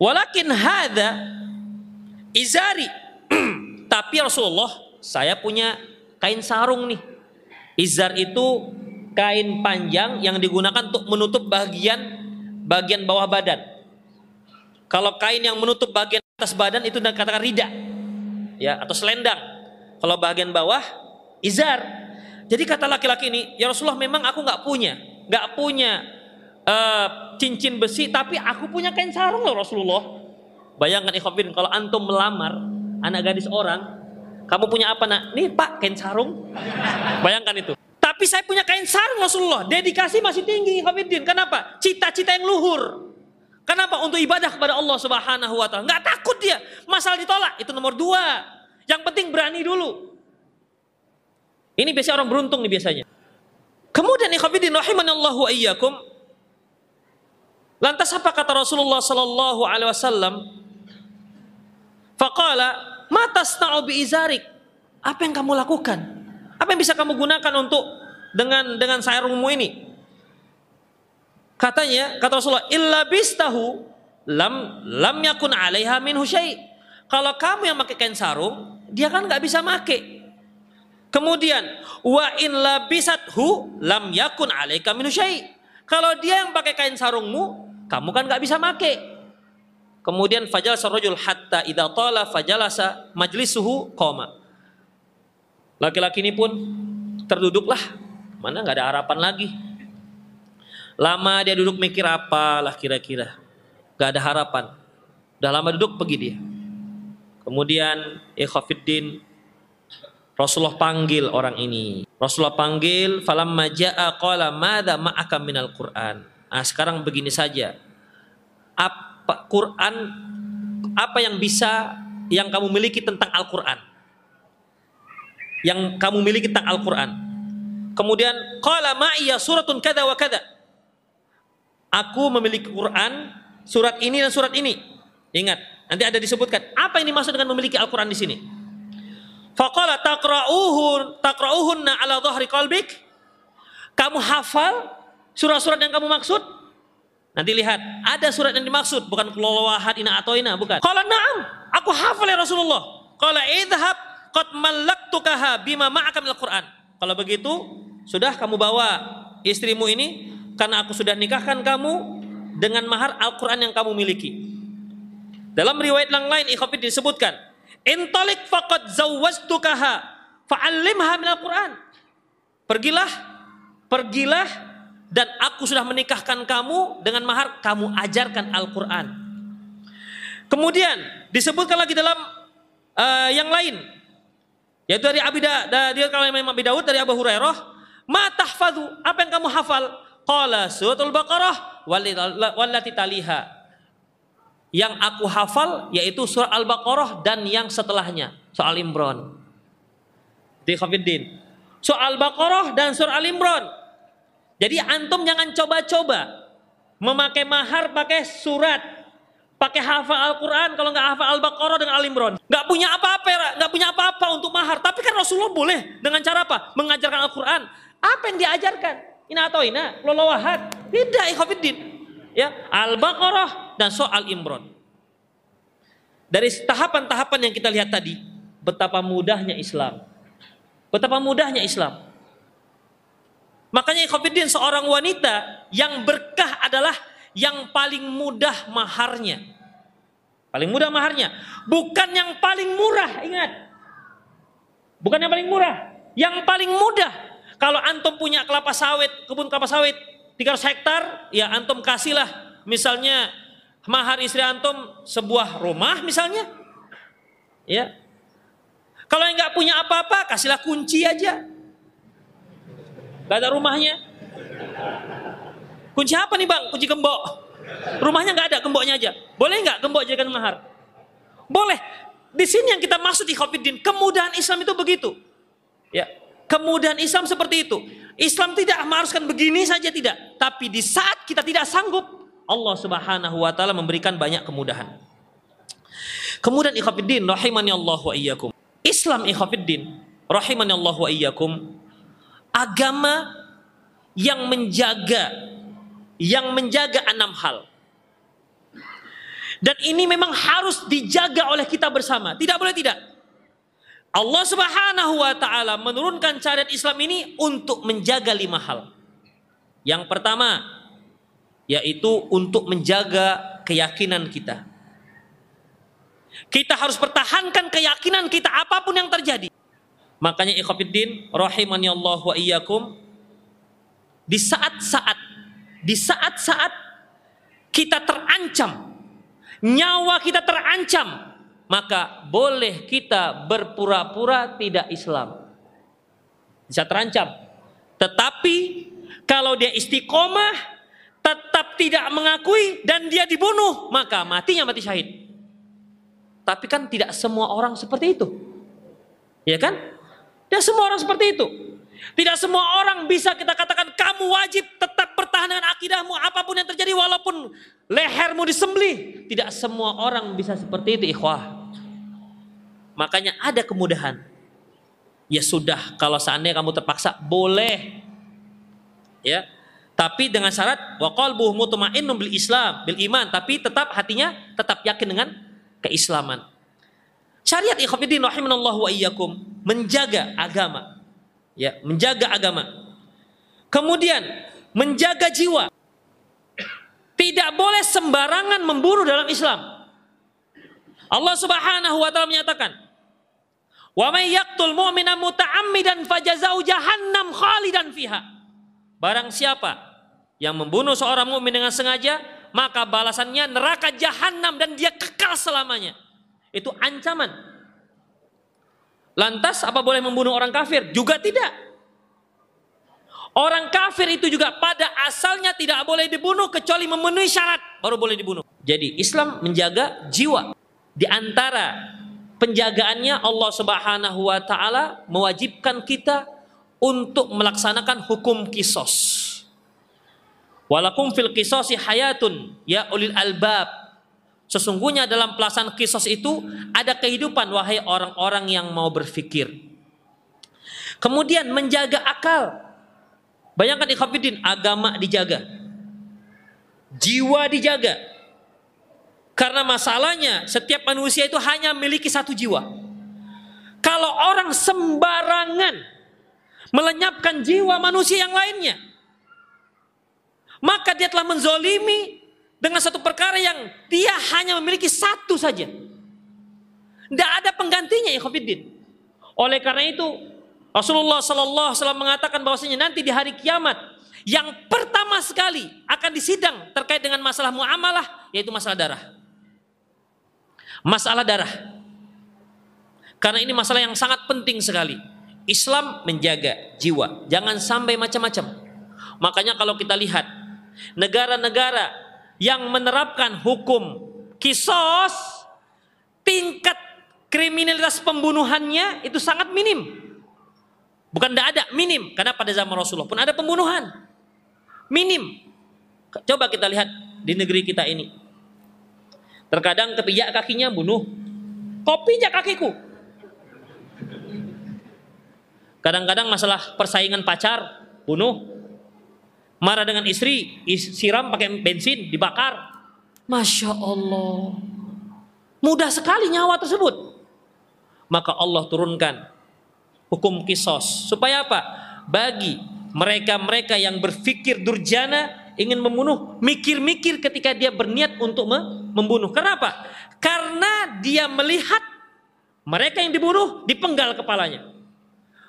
walakin hada izari. Tapi Rasulullah, saya punya kain sarung nih. Izar itu kain panjang yang digunakan untuk menutup bagian bagian bawah badan. Kalau kain yang menutup bagian atas badan itu dikatakan rida, ya atau selendang. Kalau bagian bawah izar. Jadi kata laki-laki ini, ya Rasulullah memang aku nggak punya, nggak punya uh, cincin besi, tapi aku punya kain sarung loh Rasulullah. Bayangkan ikhwafin kalau antum melamar anak gadis orang, kamu punya apa nak? Nih pak kain sarung. Bayangkan itu. Tapi saya punya kain sarung Rasulullah. Dedikasi masih tinggi Hafidin. Kenapa? Cita-cita yang luhur. Kenapa? Untuk ibadah kepada Allah Subhanahu wa taala. Enggak takut dia. Masalah ditolak itu nomor dua. Yang penting berani dulu. Ini biasanya orang beruntung nih biasanya. Kemudian ikhwatiddin rahimanallahu ayyakum. Lantas apa kata Rasulullah sallallahu alaihi wasallam? Faqala, "Ma tasna'u bi izarik?" Apa yang kamu lakukan? Apa yang bisa kamu gunakan untuk dengan dengan sarungmu ini. Katanya, kata Rasulullah, illa bistahu lam lam yakun 'alaiha minhu syai'. Kalau kamu yang pakai kain sarung, dia kan nggak bisa make. Kemudian, wa in labisathu lam yakun 'alaika minhu syai'. Kalau dia yang pakai kain sarungmu, kamu kan nggak bisa make. Kemudian fajalasa rajul hatta idza tala fajalasa majlisuhu qoma. Laki-laki ini pun terduduklah. Mana nggak ada harapan lagi. Lama dia duduk mikir apalah kira-kira. Gak ada harapan. Udah lama duduk pergi dia. Kemudian Ikhafiddin Rasulullah panggil orang ini. Rasulullah panggil falamma jaa qala madza ma'aka minal Qur'an. Nah, sekarang begini saja. Apa Quran apa yang bisa yang kamu miliki tentang Al-Qur'an? Yang kamu miliki tentang Al-Qur'an. Kemudian qala ma'iya suratun kada wa kada. Aku memiliki Quran, surat ini dan surat ini. Ingat, nanti ada disebutkan apa yang dimaksud dengan memiliki Al-Qur'an di sini. Faqala taqra'uhun taqra'uhunna ala dhahri qalbik. Kamu hafal surat-surat yang kamu maksud? Nanti lihat, ada surat yang dimaksud, bukan kelolowahat ina atoina, bukan. Qala na'am, aku hafal ya Rasulullah. Qala idhab qad mallaktukaha bima ma'aka minal Qur'an. Kalau begitu, sudah kamu bawa istrimu ini karena aku sudah nikahkan kamu dengan mahar Al-Qur'an yang kamu miliki. Dalam riwayat yang lain ikhwati disebutkan, Intalik faqad zawwajtukaha fa'allimha minal Qur'an. Pergilah, pergilah dan aku sudah menikahkan kamu dengan mahar kamu ajarkan Al-Qur'an. Kemudian disebutkan lagi dalam uh, yang lain yaitu dari Abi da, dia kalau memang Abi Daud dari Abu Hurairah, "Ma tahfadhu? Apa yang kamu hafal?" Qala suratul Baqarah wallati taliha yang aku hafal yaitu surah Al-Baqarah dan yang setelahnya, soal Imran. Di Khafiddin. Surah Al-Baqarah dan surah Al-Imran. Jadi antum jangan coba-coba memakai mahar pakai surat, pakai hafal Al-Quran kalau nggak hafal Al-Baqarah dengan Al-Imran. Nggak punya apa-apa, nggak punya apa-apa untuk mahar. Tapi kan Rasulullah boleh dengan cara apa? Mengajarkan Al-Quran. Apa yang diajarkan? Ina atau ina, lolawahat. Tidak, ikhwafiddin ya Al-Baqarah dan soal Imran. Dari tahapan-tahapan yang kita lihat tadi, betapa mudahnya Islam. Betapa mudahnya Islam. Makanya Ikhwanuddin seorang wanita yang berkah adalah yang paling mudah maharnya. Paling mudah maharnya. Bukan yang paling murah, ingat. Bukan yang paling murah. Yang paling mudah. Kalau antum punya kelapa sawit, kebun kelapa sawit, 300 hektar, ya antum kasihlah misalnya mahar istri antum sebuah rumah misalnya. Ya. Kalau yang nggak punya apa-apa, kasihlah kunci aja. Gak ada rumahnya. Kunci apa nih bang? Kunci gembok. Rumahnya nggak ada, gemboknya aja. Boleh nggak gembok jadikan mahar? Boleh. Di sini yang kita maksud di Khofiddin, kemudahan Islam itu begitu. Ya, kemudahan Islam seperti itu. Islam tidak mengharuskan begini saja tidak, tapi di saat kita tidak sanggup, Allah Subhanahu wa taala memberikan banyak kemudahan. Kemudian ikhafidin rahimani Allah wa iyyakum. Islam ikhafidin rahimani Allah wa iyyakum agama yang menjaga yang menjaga enam hal. Dan ini memang harus dijaga oleh kita bersama. Tidak boleh tidak. Allah Subhanahu wa taala menurunkan syariat Islam ini untuk menjaga lima hal. Yang pertama yaitu untuk menjaga keyakinan kita. Kita harus pertahankan keyakinan kita apa pun yang terjadi. Makanya ikhwatiddin rahimani Allah wa iyyakum di saat-saat di saat-saat kita terancam nyawa kita terancam maka boleh kita berpura-pura tidak Islam. Bisa terancam. Tetapi kalau dia istiqomah, tetap tidak mengakui dan dia dibunuh, maka matinya mati syahid. Tapi kan tidak semua orang seperti itu. Ya kan? Tidak semua orang seperti itu. Tidak semua orang bisa kita katakan kamu wajib tetap bertahan dengan akidahmu apa pun yang terjadi walaupun lehermu disembelih. Tidak semua orang bisa seperti itu ikhwah. Makanya ada kemudahan. Ya sudah, kalau seandainya kamu terpaksa boleh. Ya. Tapi dengan syarat wa qalbuhu mutmainnun bil Islam, bil iman, tapi tetap hatinya tetap yakin dengan keislaman. Syariat ikhwatiddin rahimanallahu wa iyyakum menjaga agama. Ya, menjaga agama. Kemudian menjaga jiwa. Tidak boleh sembarangan membunuh dalam Islam. Allah Subhanahu wa taala menyatakan, "Wa may yaqtul mu'mina muta'ammidan fajazau jahannam khalidan fiha." Barang siapa yang membunuh seorang mukmin dengan sengaja, maka balasannya neraka jahanam dan dia kekal selamanya. Itu ancaman. Lantas apa boleh membunuh orang kafir? Juga tidak. Orang kafir itu juga pada asalnya tidak boleh dibunuh kecuali memenuhi syarat baru boleh dibunuh. Jadi Islam menjaga jiwa. Di antara penjagaannya Allah Subhanahu wa taala mewajibkan kita untuk melaksanakan hukum kisos. Walakum fil kisosi hayatun ya ulil albab. Sesungguhnya dalam pelaksanaan kisos itu ada kehidupan wahai orang-orang yang mau berfikir. Kemudian menjaga akal. Bayangkan ikhafidin agama dijaga. Jiwa dijaga. Karena masalahnya setiap manusia itu hanya memiliki satu jiwa. Kalau orang sembarangan melenyapkan jiwa manusia yang lainnya, maka dia telah menzolimi dengan satu perkara yang dia hanya memiliki satu saja. Tidak ada penggantinya ya Khofiddin. Oleh karena itu Rasulullah Sallallahu Alaihi Wasallam mengatakan bahwasanya nanti di hari kiamat yang pertama sekali akan disidang terkait dengan masalah muamalah yaitu masalah darah. Masalah darah. Karena ini masalah yang sangat penting sekali. Islam menjaga jiwa, jangan sampai macam-macam. Makanya kalau kita lihat negara-negara yang menerapkan hukum kisos, tingkat kriminalitas pembunuhannya itu sangat minim. Bukan tidak ada, minim. Karena pada zaman Rasulullah pun ada pembunuhan. Minim. Coba kita lihat di negeri kita ini. Terkadang kepijak kakinya bunuh. Kopi pijak kakiku. Kadang-kadang masalah persaingan pacar, bunuh. Marah dengan istri, siram pakai bensin, dibakar. Masya Allah. Mudah sekali nyawa tersebut. Maka Allah turunkan hukum kisos. Supaya apa? Bagi mereka-mereka yang berpikir durjana ingin membunuh, mikir-mikir ketika dia berniat untuk membunuh. Kenapa? Karena dia melihat mereka yang dibunuh dipenggal kepalanya.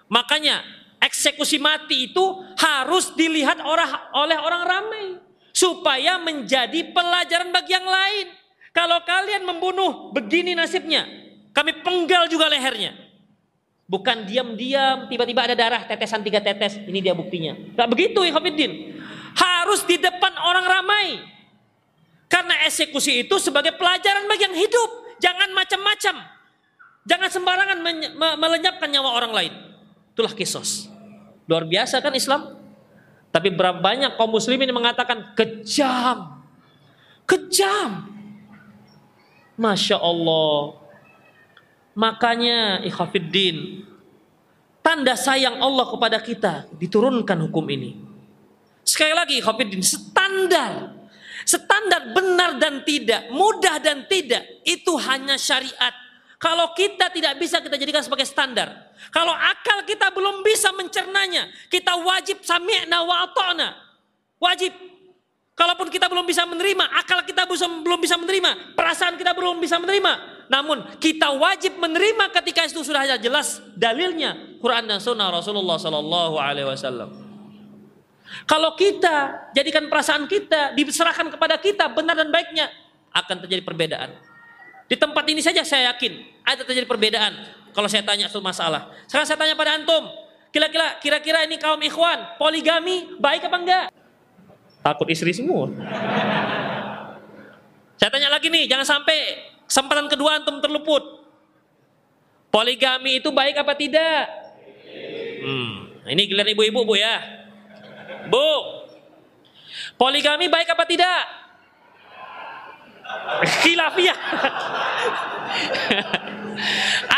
Makanya eksekusi mati itu harus dilihat orang, oleh orang ramai supaya menjadi pelajaran bagi yang lain. Kalau kalian membunuh begini nasibnya, kami penggal juga lehernya. Bukan diam-diam tiba-tiba ada darah tetesan tiga tetes, ini dia buktinya. Gak begitu Khafidin harus di depan orang ramai. Karena eksekusi itu sebagai pelajaran bagi yang hidup. Jangan macam-macam. Jangan sembarangan melenyapkan nyawa orang lain. Itulah kisos. Luar biasa kan Islam? Tapi berapa banyak kaum muslimin mengatakan kejam. Kejam. Masya Allah. Makanya ikhafiddin. Tanda sayang Allah kepada kita diturunkan hukum ini. Sekali lagi Khafidin, standar. Standar benar dan tidak, mudah dan tidak, itu hanya syariat. Kalau kita tidak bisa kita jadikan sebagai standar. Kalau akal kita belum bisa mencernanya, kita wajib sami'na wa ata'na. Wajib. Kalaupun kita belum bisa menerima, akal kita belum bisa menerima, perasaan kita belum bisa menerima. Namun kita wajib menerima ketika itu sudah jelas dalilnya Quran dan Sunnah Rasulullah Sallallahu Alaihi Wasallam. Kalau kita jadikan perasaan kita diserahkan kepada kita benar dan baiknya akan terjadi perbedaan. Di tempat ini saja saya yakin ada terjadi perbedaan kalau saya tanya suatu masalah. Sekarang saya tanya pada antum, kira-kira kira-kira ini kaum ikhwan poligami baik apa enggak? Takut istri semua. Saya tanya lagi nih, jangan sampai kesempatan kedua antum terluput. Poligami itu baik apa tidak? Hmm, ini giliran ibu-ibu bu ya. Bu, poligami baik apa tidak? Khilafiyah.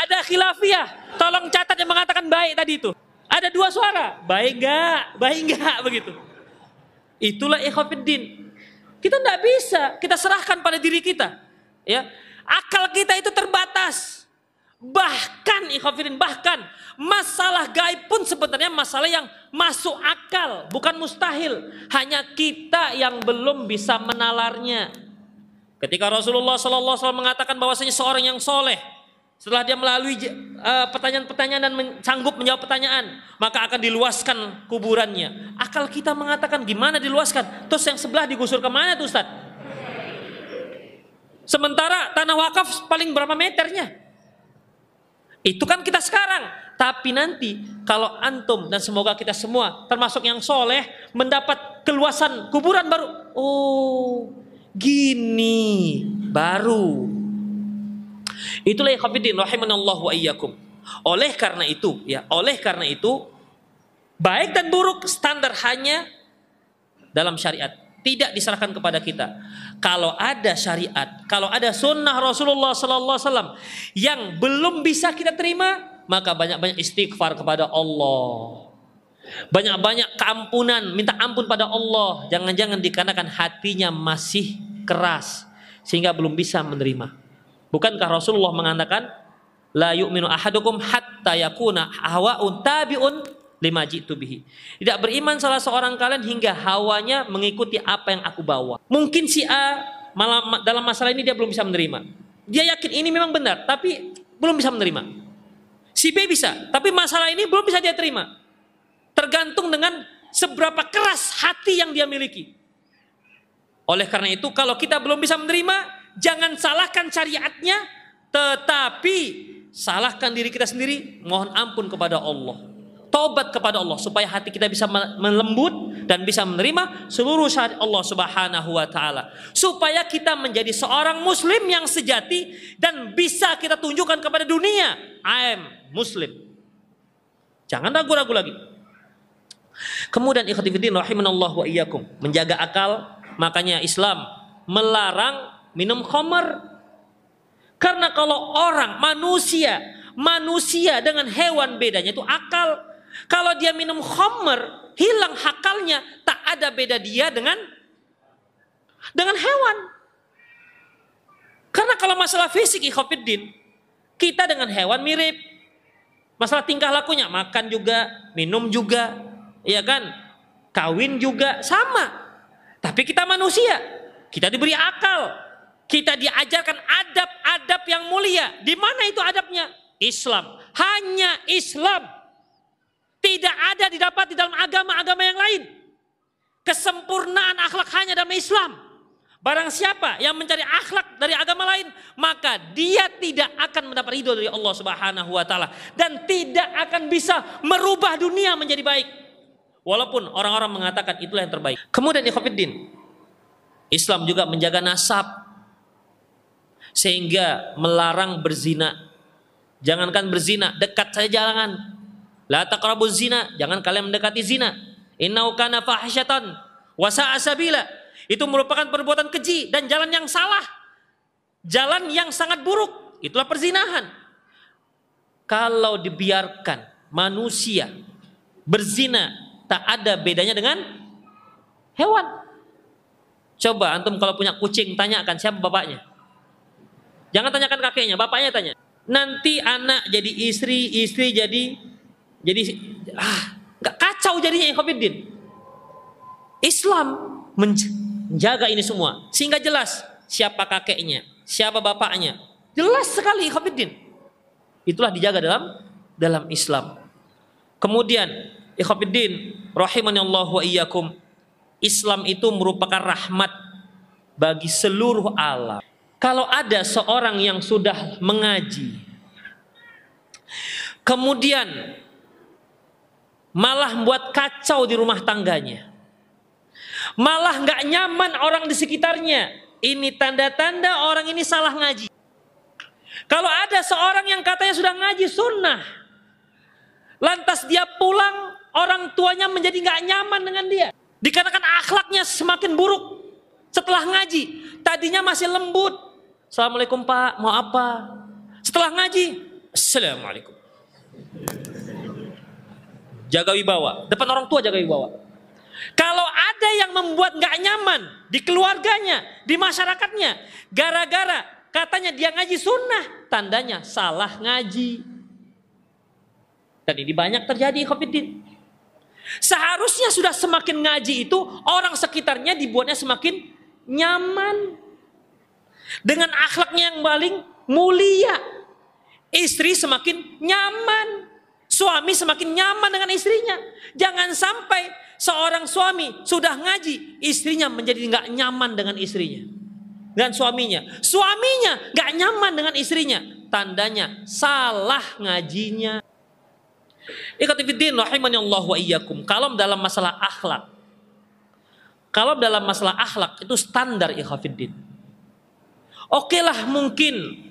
Ada khilafiyah. Tolong catat yang mengatakan baik tadi itu. Ada dua suara. Baik enggak? Baik enggak? Begitu. Itulah ikhwafiddin. Kita tidak bisa. Kita serahkan pada diri kita. Ya, Akal kita itu terbatas. Bahkan ikhafidin, bahkan masalah gaib pun sebenarnya masalah yang masuk akal, bukan mustahil. Hanya kita yang belum bisa menalarnya. Ketika Rasulullah Wasallam mengatakan bahwasanya seorang yang soleh setelah dia melalui uh, pertanyaan-pertanyaan dan sanggup menjawab pertanyaan, maka akan diluaskan kuburannya. Akal kita mengatakan gimana diluaskan? Terus yang sebelah digusur ke mana tuh Ustaz? Sementara tanah wakaf paling berapa meternya? Itu kan kita sekarang. Tapi nanti kalau antum dan semoga kita semua termasuk yang soleh mendapat keluasan kuburan baru. Oh gini baru. Itulah ikhwatiddin rahimanallahu wa iyyakum. Oleh karena itu, ya, oleh karena itu baik dan buruk standar hanya dalam syariat, tidak diserahkan kepada kita. Kalau ada syariat, kalau ada sunnah Rasulullah sallallahu alaihi wasallam yang belum bisa kita terima, maka banyak-banyak istighfar kepada Allah. Banyak-banyak keampunan, minta ampun pada Allah. Jangan-jangan dikarenakan hatinya masih keras sehingga belum bisa menerima. Bukankah Rasulullah mengatakan la yu'minu ahadukum hatta yakuna hawa'un tabi'un lima jitu bihi. Tidak beriman salah seorang kalian hingga hawanya mengikuti apa yang aku bawa. Mungkin si A malah dalam masalah ini dia belum bisa menerima. Dia yakin ini memang benar, tapi belum bisa menerima. Si B bisa, tapi masalah ini belum bisa dia terima. Tergantung dengan seberapa keras hati yang dia miliki. Oleh karena itu kalau kita belum bisa menerima, jangan salahkan syariatnya, tetapi salahkan diri kita sendiri, mohon ampun kepada Allah. Tobat kepada Allah supaya hati kita bisa melembut dan bisa menerima seluruh syariat Allah Subhanahu wa taala. Supaya kita menjadi seorang muslim yang sejati dan bisa kita tunjukkan kepada dunia, I am muslim. Jangan ragu-ragu lagi. Kemudian ikhtifidin rahimanallah wa iyyakum. Menjaga akal, makanya Islam melarang minum khamar. Karena kalau orang, manusia, manusia dengan hewan bedanya itu akal. Kalau dia minum khamar, hilang akalnya, tak ada beda dia dengan dengan hewan. Karena kalau masalah fisik ikhafidin, kita dengan hewan mirip. Masalah tingkah lakunya, makan juga, minum juga, Iya kan? Kawin juga sama. Tapi kita manusia. Kita diberi akal. Kita diajarkan adab-adab yang mulia. Di mana itu adabnya? Islam. Hanya Islam. Tidak ada didapat di dalam agama-agama yang lain. Kesempurnaan akhlak hanya dalam Islam. Barang siapa yang mencari akhlak dari agama lain, maka dia tidak akan mendapat ridho dari Allah Subhanahu wa taala dan tidak akan bisa merubah dunia menjadi baik. Walaupun orang-orang mengatakan itulah yang terbaik. Kemudian ikhwatiddin, Islam juga menjaga nasab sehingga melarang berzina. Jangankan berzina, dekat saja jangan. La taqrabu zina, jangan kalian mendekati zina. Innau kana fahisyatan wa. Itu merupakan perbuatan keji dan jalan yang salah. Jalan yang sangat buruk, itulah perzinahan. Kalau dibiarkan manusia berzina tak ada bedanya dengan hewan. Coba antum kalau punya kucing tanyakan siapa bapaknya. Jangan tanyakan kakeknya, bapaknya tanya. Nanti anak jadi istri, istri jadi jadi ah nggak kacau jadinya Ikhwanuddin. Islam menjaga ini semua sehingga jelas siapa kakeknya, siapa bapaknya. Jelas sekali Ikhwanuddin. Itulah dijaga dalam dalam Islam. Kemudian Ikhwanuddin rahimani Allah wa iyyakum. Islam itu merupakan rahmat bagi seluruh alam. Kalau ada seorang yang sudah mengaji, kemudian malah membuat kacau di rumah tangganya, malah nggak nyaman orang di sekitarnya, ini tanda-tanda orang ini salah ngaji. Kalau ada seorang yang katanya sudah ngaji sunnah, lantas dia pulang orang tuanya menjadi nggak nyaman dengan dia. Dikarenakan akhlaknya semakin buruk setelah ngaji. Tadinya masih lembut. Assalamualaikum pak, mau apa? Setelah ngaji, Assalamualaikum. Jaga wibawa, depan orang tua jaga wibawa. Kalau ada yang membuat nggak nyaman di keluarganya, di masyarakatnya, gara-gara katanya dia ngaji sunnah, tandanya salah ngaji. Dan ini banyak terjadi covid Seharusnya sudah semakin ngaji itu orang sekitarnya dibuatnya semakin nyaman. Dengan akhlaknya yang paling mulia. Istri semakin nyaman. Suami semakin nyaman dengan istrinya. Jangan sampai seorang suami sudah ngaji, istrinya menjadi nggak nyaman dengan istrinya. Dan suaminya. Suaminya nggak nyaman dengan istrinya. Tandanya salah ngajinya. Ikatifiddin rahimani Allah wa iyyakum. Kalau dalam masalah akhlak. Kalau dalam masalah akhlak itu standar ikhafiddin. Oke lah mungkin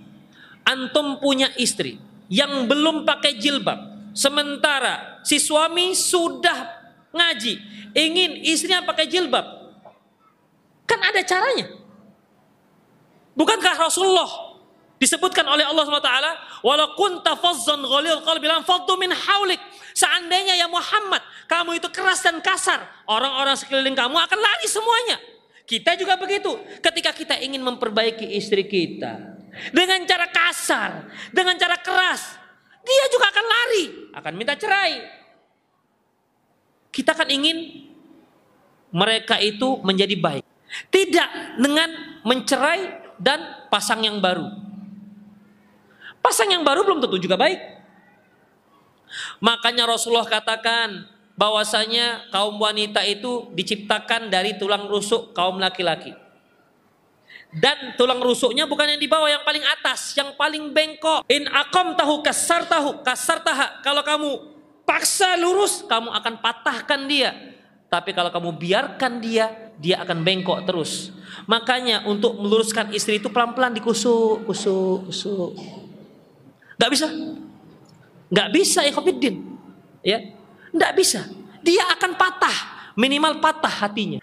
antum punya istri yang belum pakai jilbab. Sementara si suami sudah ngaji, ingin istrinya pakai jilbab. Kan ada caranya. Bukankah Rasulullah disebutkan oleh Allah SWT walau kunta fazzan ghalil qalbi lam faddu min haulik seandainya ya Muhammad kamu itu keras dan kasar orang-orang sekeliling kamu akan lari semuanya kita juga begitu ketika kita ingin memperbaiki istri kita dengan cara kasar dengan cara keras dia juga akan lari akan minta cerai kita kan ingin mereka itu menjadi baik tidak dengan mencerai dan pasang yang baru. Pasang yang baru belum tentu juga baik. Makanya Rasulullah katakan bahwasanya kaum wanita itu diciptakan dari tulang rusuk kaum laki-laki. Dan tulang rusuknya bukan yang di bawah yang paling atas, yang paling bengkok. In akom tahu kasar tahu kasar taha. Kalau kamu paksa lurus, kamu akan patahkan dia. Tapi kalau kamu biarkan dia, dia akan bengkok terus. Makanya untuk meluruskan istri itu pelan-pelan dikusuk, kusuk, kusuk. Gak bisa. Gak bisa ya. Ya. Gak bisa. Dia akan patah. Minimal patah hatinya.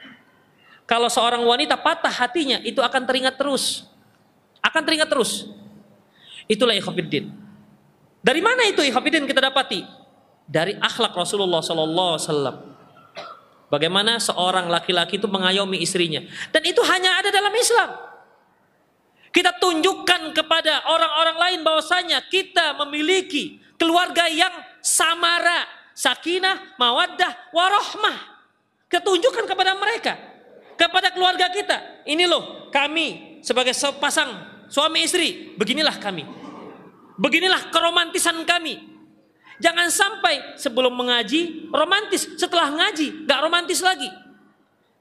Kalau seorang wanita patah hatinya, itu akan teringat terus. Akan teringat terus. Itulah ikhwafiddin. Dari mana itu ikhwafiddin kita dapati? Dari akhlak Rasulullah Sallallahu Alaihi. Bagaimana seorang laki-laki itu mengayomi istrinya. Dan itu hanya ada dalam Islam. Kita tunjukkan kepada orang-orang lain bahwasanya kita memiliki keluarga yang samara, sakinah, mawaddah, warohmah. Kita tunjukkan kepada mereka, kepada keluarga kita. Ini loh kami sebagai sepasang suami istri, beginilah kami. Beginilah keromantisan kami. Jangan sampai sebelum mengaji romantis, setelah ngaji nggak romantis lagi.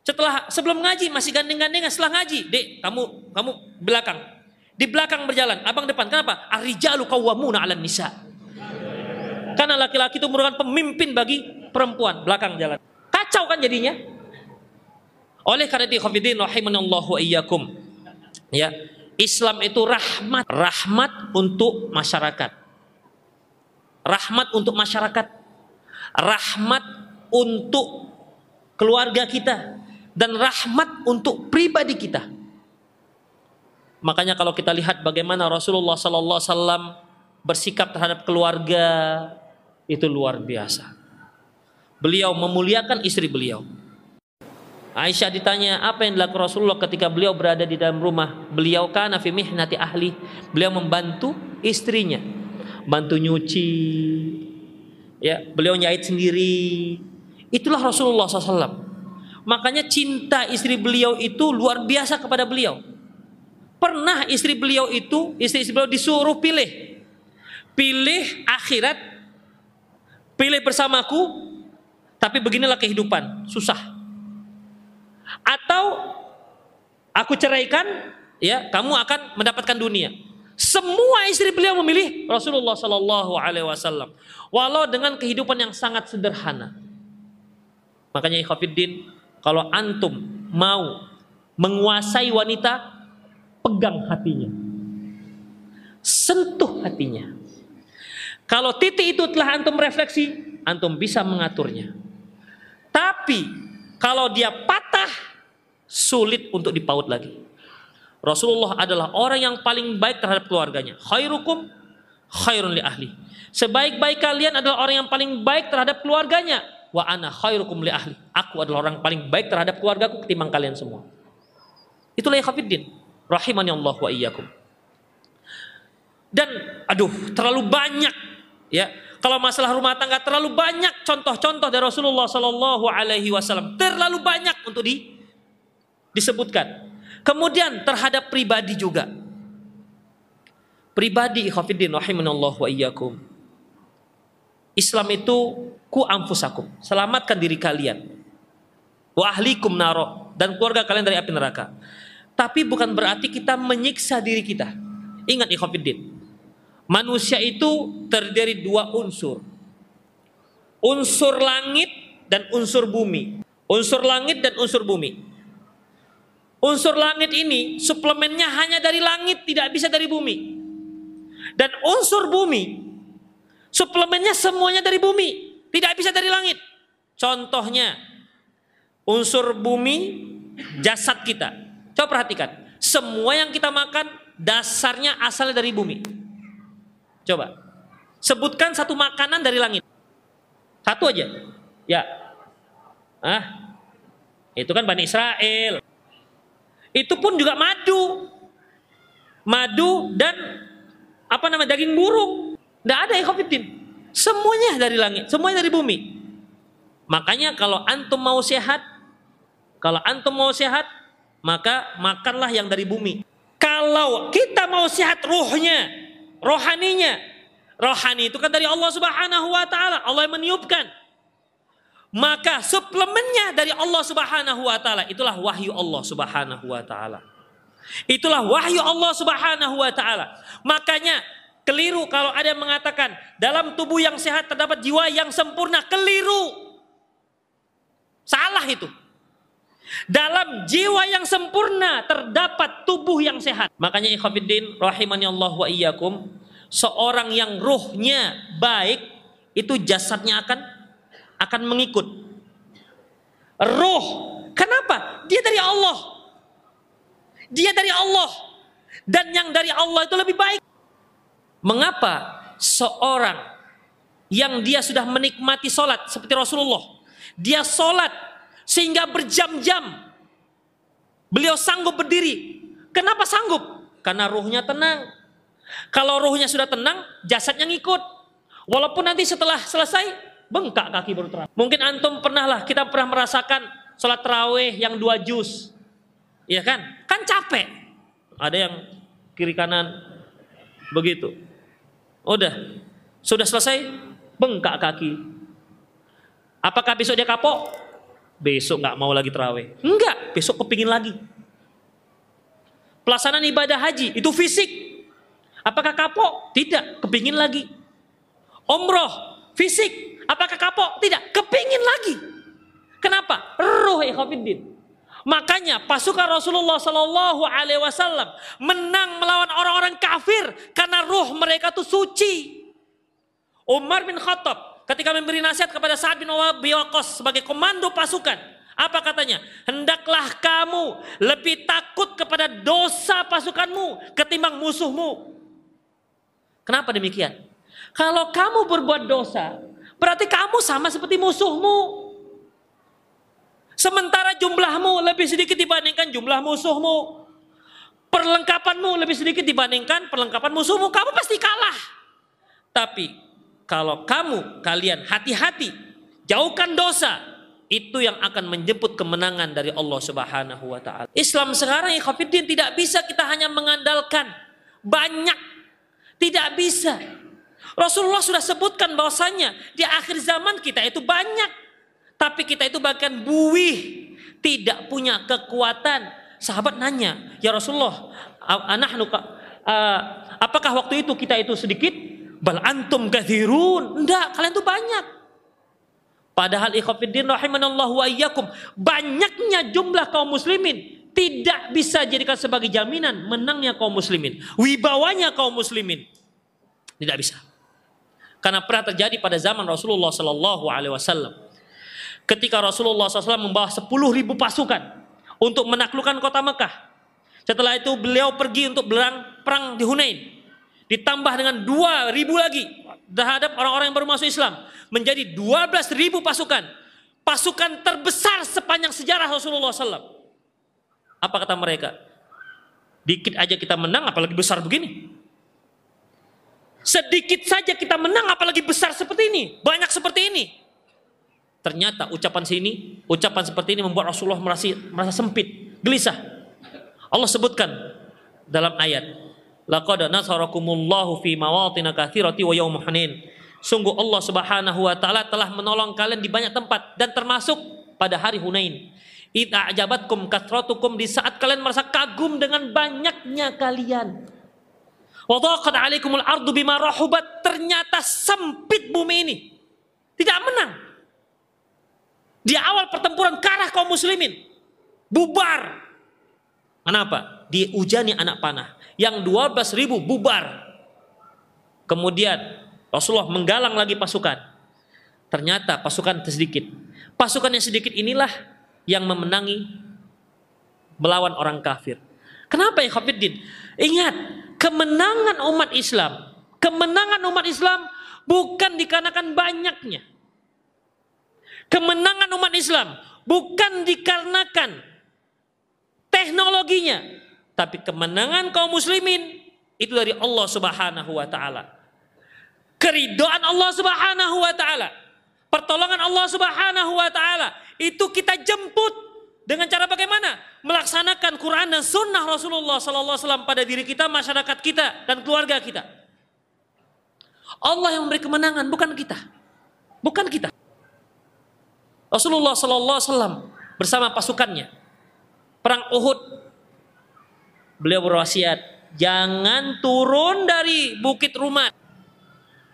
Setelah sebelum ngaji masih gandeng-gandengan, setelah ngaji, dek kamu kamu belakang, di belakang berjalan, abang depan. Kenapa? Arijalu kawamuna 'alan nisa. Karena laki-laki itu merupakan pemimpin bagi perempuan, belakang jalan. Kacau kan jadinya? Oleh karena itu khafidin rahimanallahu iyyakum. Ya, Islam itu rahmat, rahmat untuk masyarakat rahmat untuk masyarakat, rahmat untuk keluarga kita, dan rahmat untuk pribadi kita. Makanya kalau kita lihat bagaimana Rasulullah Sallallahu Alaihi Wasallam bersikap terhadap keluarga itu luar biasa. Beliau memuliakan istri beliau. Aisyah ditanya apa yang dilakukan Rasulullah ketika beliau berada di dalam rumah. Beliau kan fi mihnati ahli. Beliau membantu istrinya bantu nyuci, ya beliau nyait sendiri. Itulah Rasulullah SAW. Makanya cinta istri beliau itu luar biasa kepada beliau. Pernah istri beliau itu, istri-istri beliau disuruh pilih. Pilih akhirat, pilih bersamaku, tapi beginilah kehidupan, susah. Atau aku ceraikan, ya kamu akan mendapatkan dunia. Semua istri beliau memilih Rasulullah Sallallahu Alaihi Wasallam, walau dengan kehidupan yang sangat sederhana. Makanya Ikhafiddin, kalau antum mau menguasai wanita, pegang hatinya, sentuh hatinya. Kalau titik itu telah antum refleksi, antum bisa mengaturnya. Tapi kalau dia patah, sulit untuk dipaut lagi. Rasulullah adalah orang yang paling baik terhadap keluarganya. Khairukum khairun li ahli. Sebaik-baik kalian adalah orang yang paling baik terhadap keluarganya. Wa ana khairukum li ahli. Aku adalah orang paling baik terhadap keluargaku ketimbang kalian semua. Itulah khafiddin. Rahimani Allah wa iyyakum. Dan aduh, terlalu banyak ya. Kalau masalah rumah tangga terlalu banyak contoh-contoh dari Rasulullah Sallallahu Alaihi Wasallam terlalu banyak untuk di, disebutkan. Kemudian terhadap pribadi juga. Pribadi ikhafidin rahimanallah wa iyyakum. Islam itu ku anfusakum. Selamatkan diri kalian. Wa ahlikum naro. Dan keluarga kalian dari api neraka. Tapi bukan berarti kita menyiksa diri kita. Ingat ikhafidin. Manusia itu terdiri dua unsur. Unsur langit dan unsur bumi. Unsur langit dan unsur bumi. Unsur langit ini suplemennya hanya dari langit, tidak bisa dari bumi. Dan unsur bumi suplemennya semuanya dari bumi, tidak bisa dari langit. Contohnya unsur bumi jasad kita. Coba perhatikan, semua yang kita makan dasarnya asalnya dari bumi. Coba sebutkan satu makanan dari langit. Satu aja. Ya. Ah. Itu kan Bani Israel. Itu pun juga madu. Madu dan apa namanya daging burung. Tidak ada ikhafidin. Semuanya dari langit, semuanya dari bumi. Makanya kalau antum mau sehat, kalau antum mau sehat, maka makanlah yang dari bumi. Kalau kita mau sehat ruhnya, rohaninya, rohani itu kan dari Allah Subhanahu wa taala. Allah yang meniupkan. Maka suplemennya dari Allah Subhanahu wa taala itulah wahyu Allah Subhanahu wa taala. Itulah wahyu Allah Subhanahu wa taala. Makanya keliru kalau ada yang mengatakan dalam tubuh yang sehat terdapat jiwa yang sempurna, keliru. Salah itu. Dalam jiwa yang sempurna terdapat tubuh yang sehat. Makanya ikhwatiddin rahimani Allah wa iyyakum, seorang yang ruhnya baik itu jasadnya akan akan mengikut. Roh, kenapa? Dia dari Allah. Dia dari Allah. Dan yang dari Allah itu lebih baik. Mengapa seorang yang dia sudah menikmati sholat seperti Rasulullah. Dia sholat sehingga berjam-jam. Beliau sanggup berdiri. Kenapa sanggup? Karena ruhnya tenang. Kalau ruhnya sudah tenang, jasadnya ngikut. Walaupun nanti setelah selesai, bengkak kaki baru terawih. Mungkin antum pernah lah, kita pernah merasakan sholat terawih yang dua juz. Iya kan? Kan capek. Ada yang kiri kanan begitu. Udah, sudah selesai, bengkak kaki. Apakah besok dia kapok? Besok nggak mau lagi terawih. Enggak, besok kepingin lagi. Pelaksanaan ibadah haji itu fisik. Apakah kapok? Tidak, kepingin lagi. Omroh, fisik. Apakah kapok? Tidak. Kepingin lagi. Kenapa? Ruh ikhwafiddin. Makanya pasukan Rasulullah Shallallahu Alaihi Wasallam menang melawan orang-orang kafir karena ruh mereka tuh suci. Umar bin Khattab ketika memberi nasihat kepada Sa'ad bin Waqqas sebagai komando pasukan, apa katanya? Hendaklah kamu lebih takut kepada dosa pasukanmu ketimbang musuhmu. Kenapa demikian? Kalau kamu berbuat dosa, Berarti kamu sama seperti musuhmu. Sementara jumlahmu lebih sedikit dibandingkan jumlah musuhmu. Perlengkapanmu lebih sedikit dibandingkan perlengkapan musuhmu. Kamu pasti kalah. Tapi kalau kamu kalian hati-hati, jauhkan dosa, itu yang akan menjemput kemenangan dari Allah Subhanahu wa taala. Islam sekarang ikhwatiddin tidak bisa kita hanya mengandalkan banyak. Tidak bisa. Rasulullah sudah sebutkan bahwasanya di akhir zaman kita itu banyak. Tapi kita itu bahkan buih. Tidak punya kekuatan. Sahabat nanya, ya Rasulullah, anahnu uh, apakah waktu itu kita itu sedikit? Bal antum kathirun. Enggak, kalian itu banyak. Padahal ikhwafiddin rahimanallahu wa iyyakum. Banyaknya jumlah kaum muslimin tidak bisa jadikan sebagai jaminan menangnya kaum muslimin. Wibawanya kaum muslimin. Tidak bisa. Karena pernah terjadi pada zaman Rasulullah Sallallahu Alaihi Wasallam. Ketika Rasulullah SAW membawa 10 ribu pasukan untuk menaklukkan kota Mekah. Setelah itu beliau pergi untuk berang perang di Hunain. Ditambah dengan 2 ribu lagi terhadap orang-orang yang baru masuk Islam. Menjadi 12 ribu pasukan. Pasukan terbesar sepanjang sejarah Rasulullah SAW. Apa kata mereka? Dikit aja kita menang apalagi besar begini. Sedikit saja kita menang apalagi besar seperti ini, banyak seperti ini. Ternyata ucapan sini, ucapan seperti ini membuat Rasulullah merasa, merasa sempit, gelisah. Allah sebutkan dalam ayat laqad nasarakumullahu fi wa sungguh Allah Subhanahu wa taala telah menolong kalian di banyak tempat dan termasuk pada hari Hunain id a'jabatkum kathratukum di saat kalian merasa kagum dengan banyaknya kalian wa dhaqat 'alaikumul ardu bima rahubat. Ternyata sempit bumi ini. Tidak menang. Di awal pertempuran kalah kaum muslimin. Bubar. Kenapa? Diujani anak panah. Yang 12 ribu bubar. Kemudian Rasulullah menggalang lagi pasukan. Ternyata pasukan sedikit pasukan yang sedikit inilah yang memenangi melawan orang kafir. Kenapa ya Khafiddin ingat kemenangan umat Islam kemenangan umat Islam bukan dikarenakan banyaknya kemenangan umat Islam bukan dikarenakan teknologinya, tapi kemenangan kaum muslimin itu dari Allah Subhanahu wa taala. Keridoan Allah Subhanahu wa taala, pertolongan Allah Subhanahu wa taala itu kita jemput dengan cara bagaimana? Melaksanakan Quran dan sunnah Rasulullah wasallam pada diri kita, masyarakat kita dan keluarga kita. Allah yang memberi kemenangan bukan kita. Bukan kita. Rasulullah wasallam bersama pasukannya perang Uhud beliau berwasiat jangan turun dari bukit rumah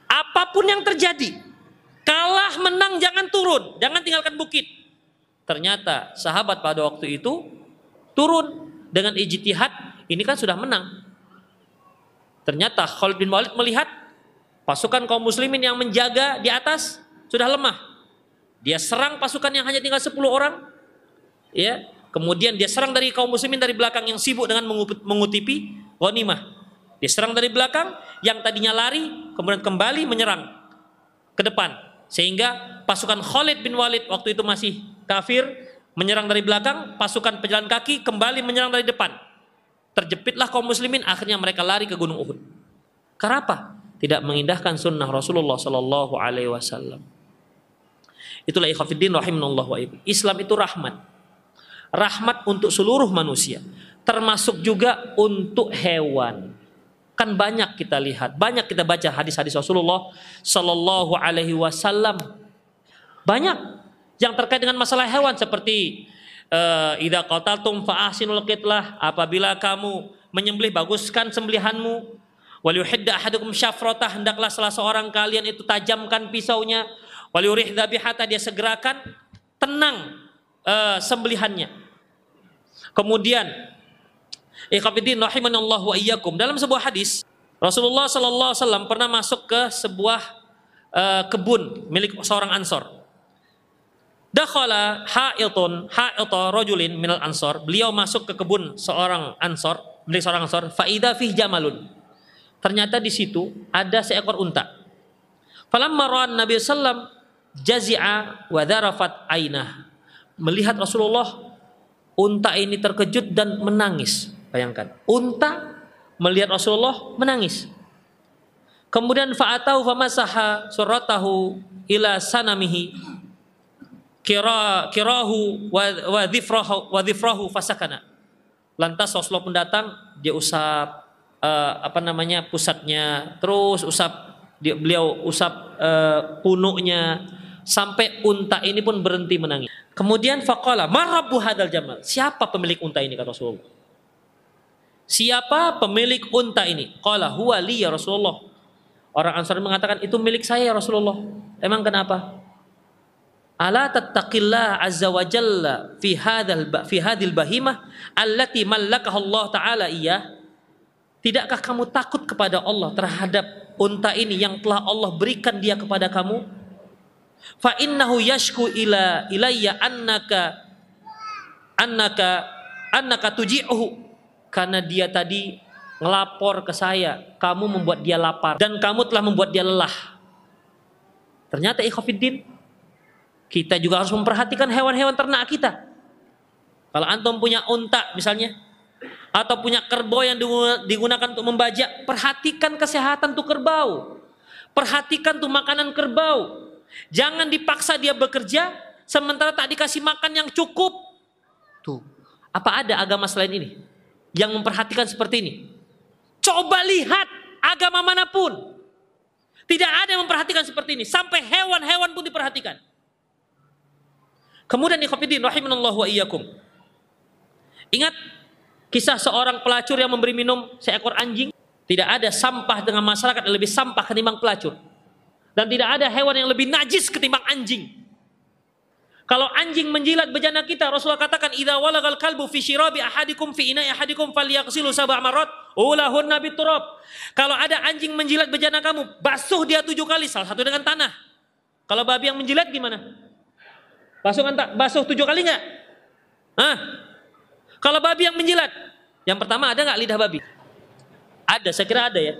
apa pun yang terjadi kalah menang jangan turun jangan tinggalkan bukit ternyata sahabat pada waktu itu turun dengan ijtihad ini kan sudah menang. Ternyata Khalid bin Walid melihat pasukan kaum muslimin yang menjaga di atas sudah lemah. Dia serang pasukan yang hanya tinggal 10 orang ya. Kemudian dia serang dari kaum muslimin dari belakang yang sibuk dengan mengutipi ghanimah. Dia serang dari belakang yang tadinya lari kemudian kembali menyerang ke depan. Sehingga pasukan Khalid bin Walid waktu itu masih kafir menyerang dari belakang, pasukan pejalan kaki kembali menyerang dari depan. Terjepitlah kaum muslimin akhirnya mereka lari ke Gunung Uhud. Karena apa? Tidak mengindahkan sunnah Rasulullah Sallallahu Alaihi Wasallam. Itulah ikhafidin rahimahullah wa Islam itu rahmat rahmat untuk seluruh manusia, termasuk juga untuk hewan. Kan banyak kita lihat, banyak kita baca hadis-hadis Rasulullah Sallallahu Alaihi Wasallam. Banyak yang terkait dengan masalah hewan seperti uh, ida qataltum fa ahsinul qitlah apabila kamu menyembelih baguskan sembelihanmu. Wal yuhidda ahadukum hendaklah salah seorang kalian itu tajamkan pisaunya. Wal dzabihata dia segerakan tenang uh, sembelihannya. Kemudian Ikhafidin rahimanallahu wa iyyakum. Dalam sebuah hadis Rasulullah sallallahu alaihi wasallam pernah masuk ke sebuah uh, kebun milik seorang ansor. Dakhala ha'itun ha'ita rajulin minal ansor. Beliau masuk ke kebun seorang ansor, milik seorang ansor, faida fih jamalun. Ternyata di situ ada seekor unta. Falamma ra'an Nabi sallam jazi'a wa dharafat ainah. Melihat Rasulullah Unta ini terkejut dan menangis. Bayangkan, unta melihat Rasulullah menangis. Kemudian fa'atau famasaha suratahu ila sanamihi kira kirahu wa, dhifrahu wa dhifrahu fasakana. Lantas Rasulullah pun datang, dia usap uh, apa namanya pusatnya, terus usap dia, beliau usap uh, punuknya sampai unta ini pun berhenti menangis. Kemudian faqala, "Marabu hadal jamal?" Siapa pemilik unta ini kata Rasulullah? Siapa pemilik unta ini? Qala huwa li ya Rasulullah. Orang Ansar mengatakan itu milik saya ya Rasulullah. Emang kenapa? Ala tattaqillah azza wa jalla fi hadzal fi hadil bahimah allati Allah taala iya? Tidakkah kamu takut kepada Allah terhadap unta ini yang telah Allah berikan dia kepada kamu? fa innahu yashku ila ilayya annaka annaka annaka tuji'uhu karena dia tadi ngelapor ke saya kamu membuat dia lapar dan kamu telah membuat dia lelah ternyata ikhwafiddin kita juga harus memperhatikan hewan-hewan ternak kita kalau antum punya unta misalnya atau punya kerbau yang digunakan untuk membajak perhatikan kesehatan tuh kerbau perhatikan tuh makanan kerbau Jangan dipaksa dia bekerja sementara tak dikasih makan yang cukup. Tuh, apa ada agama selain ini? yang memperhatikan seperti ini. Coba lihat agama mana pun. Tidak ada yang memperhatikan seperti ini. Sampai hewan-hewan pun diperhatikan. Kemudian ikhwatiddin rahimanallahu wa iyyakum. Ingat kisah seorang pelacur yang memberi minum seekor anjing? Tidak ada sampah dengan masyarakat yang lebih sampah ketimbang pelacur. Dan tidak ada hewan yang lebih najis ketimbang anjing. Kalau anjing menjilat bejana kita, Rasulullah katakan, "Idza walagal kalbu fi syirabi ahadikum fi ina'i ahadikum falyaghsilu sab'a marrat, ulahunna biturab." Kalau ada anjing menjilat bejana kamu, basuh dia tujuh kali, salah satu dengan tanah. Kalau babi yang menjilat gimana? Basuh kan basuh tujuh kali nggak? Hah? Kalau babi yang menjilat, yang pertama ada nggak lidah babi? Ada, saya kira ada ya.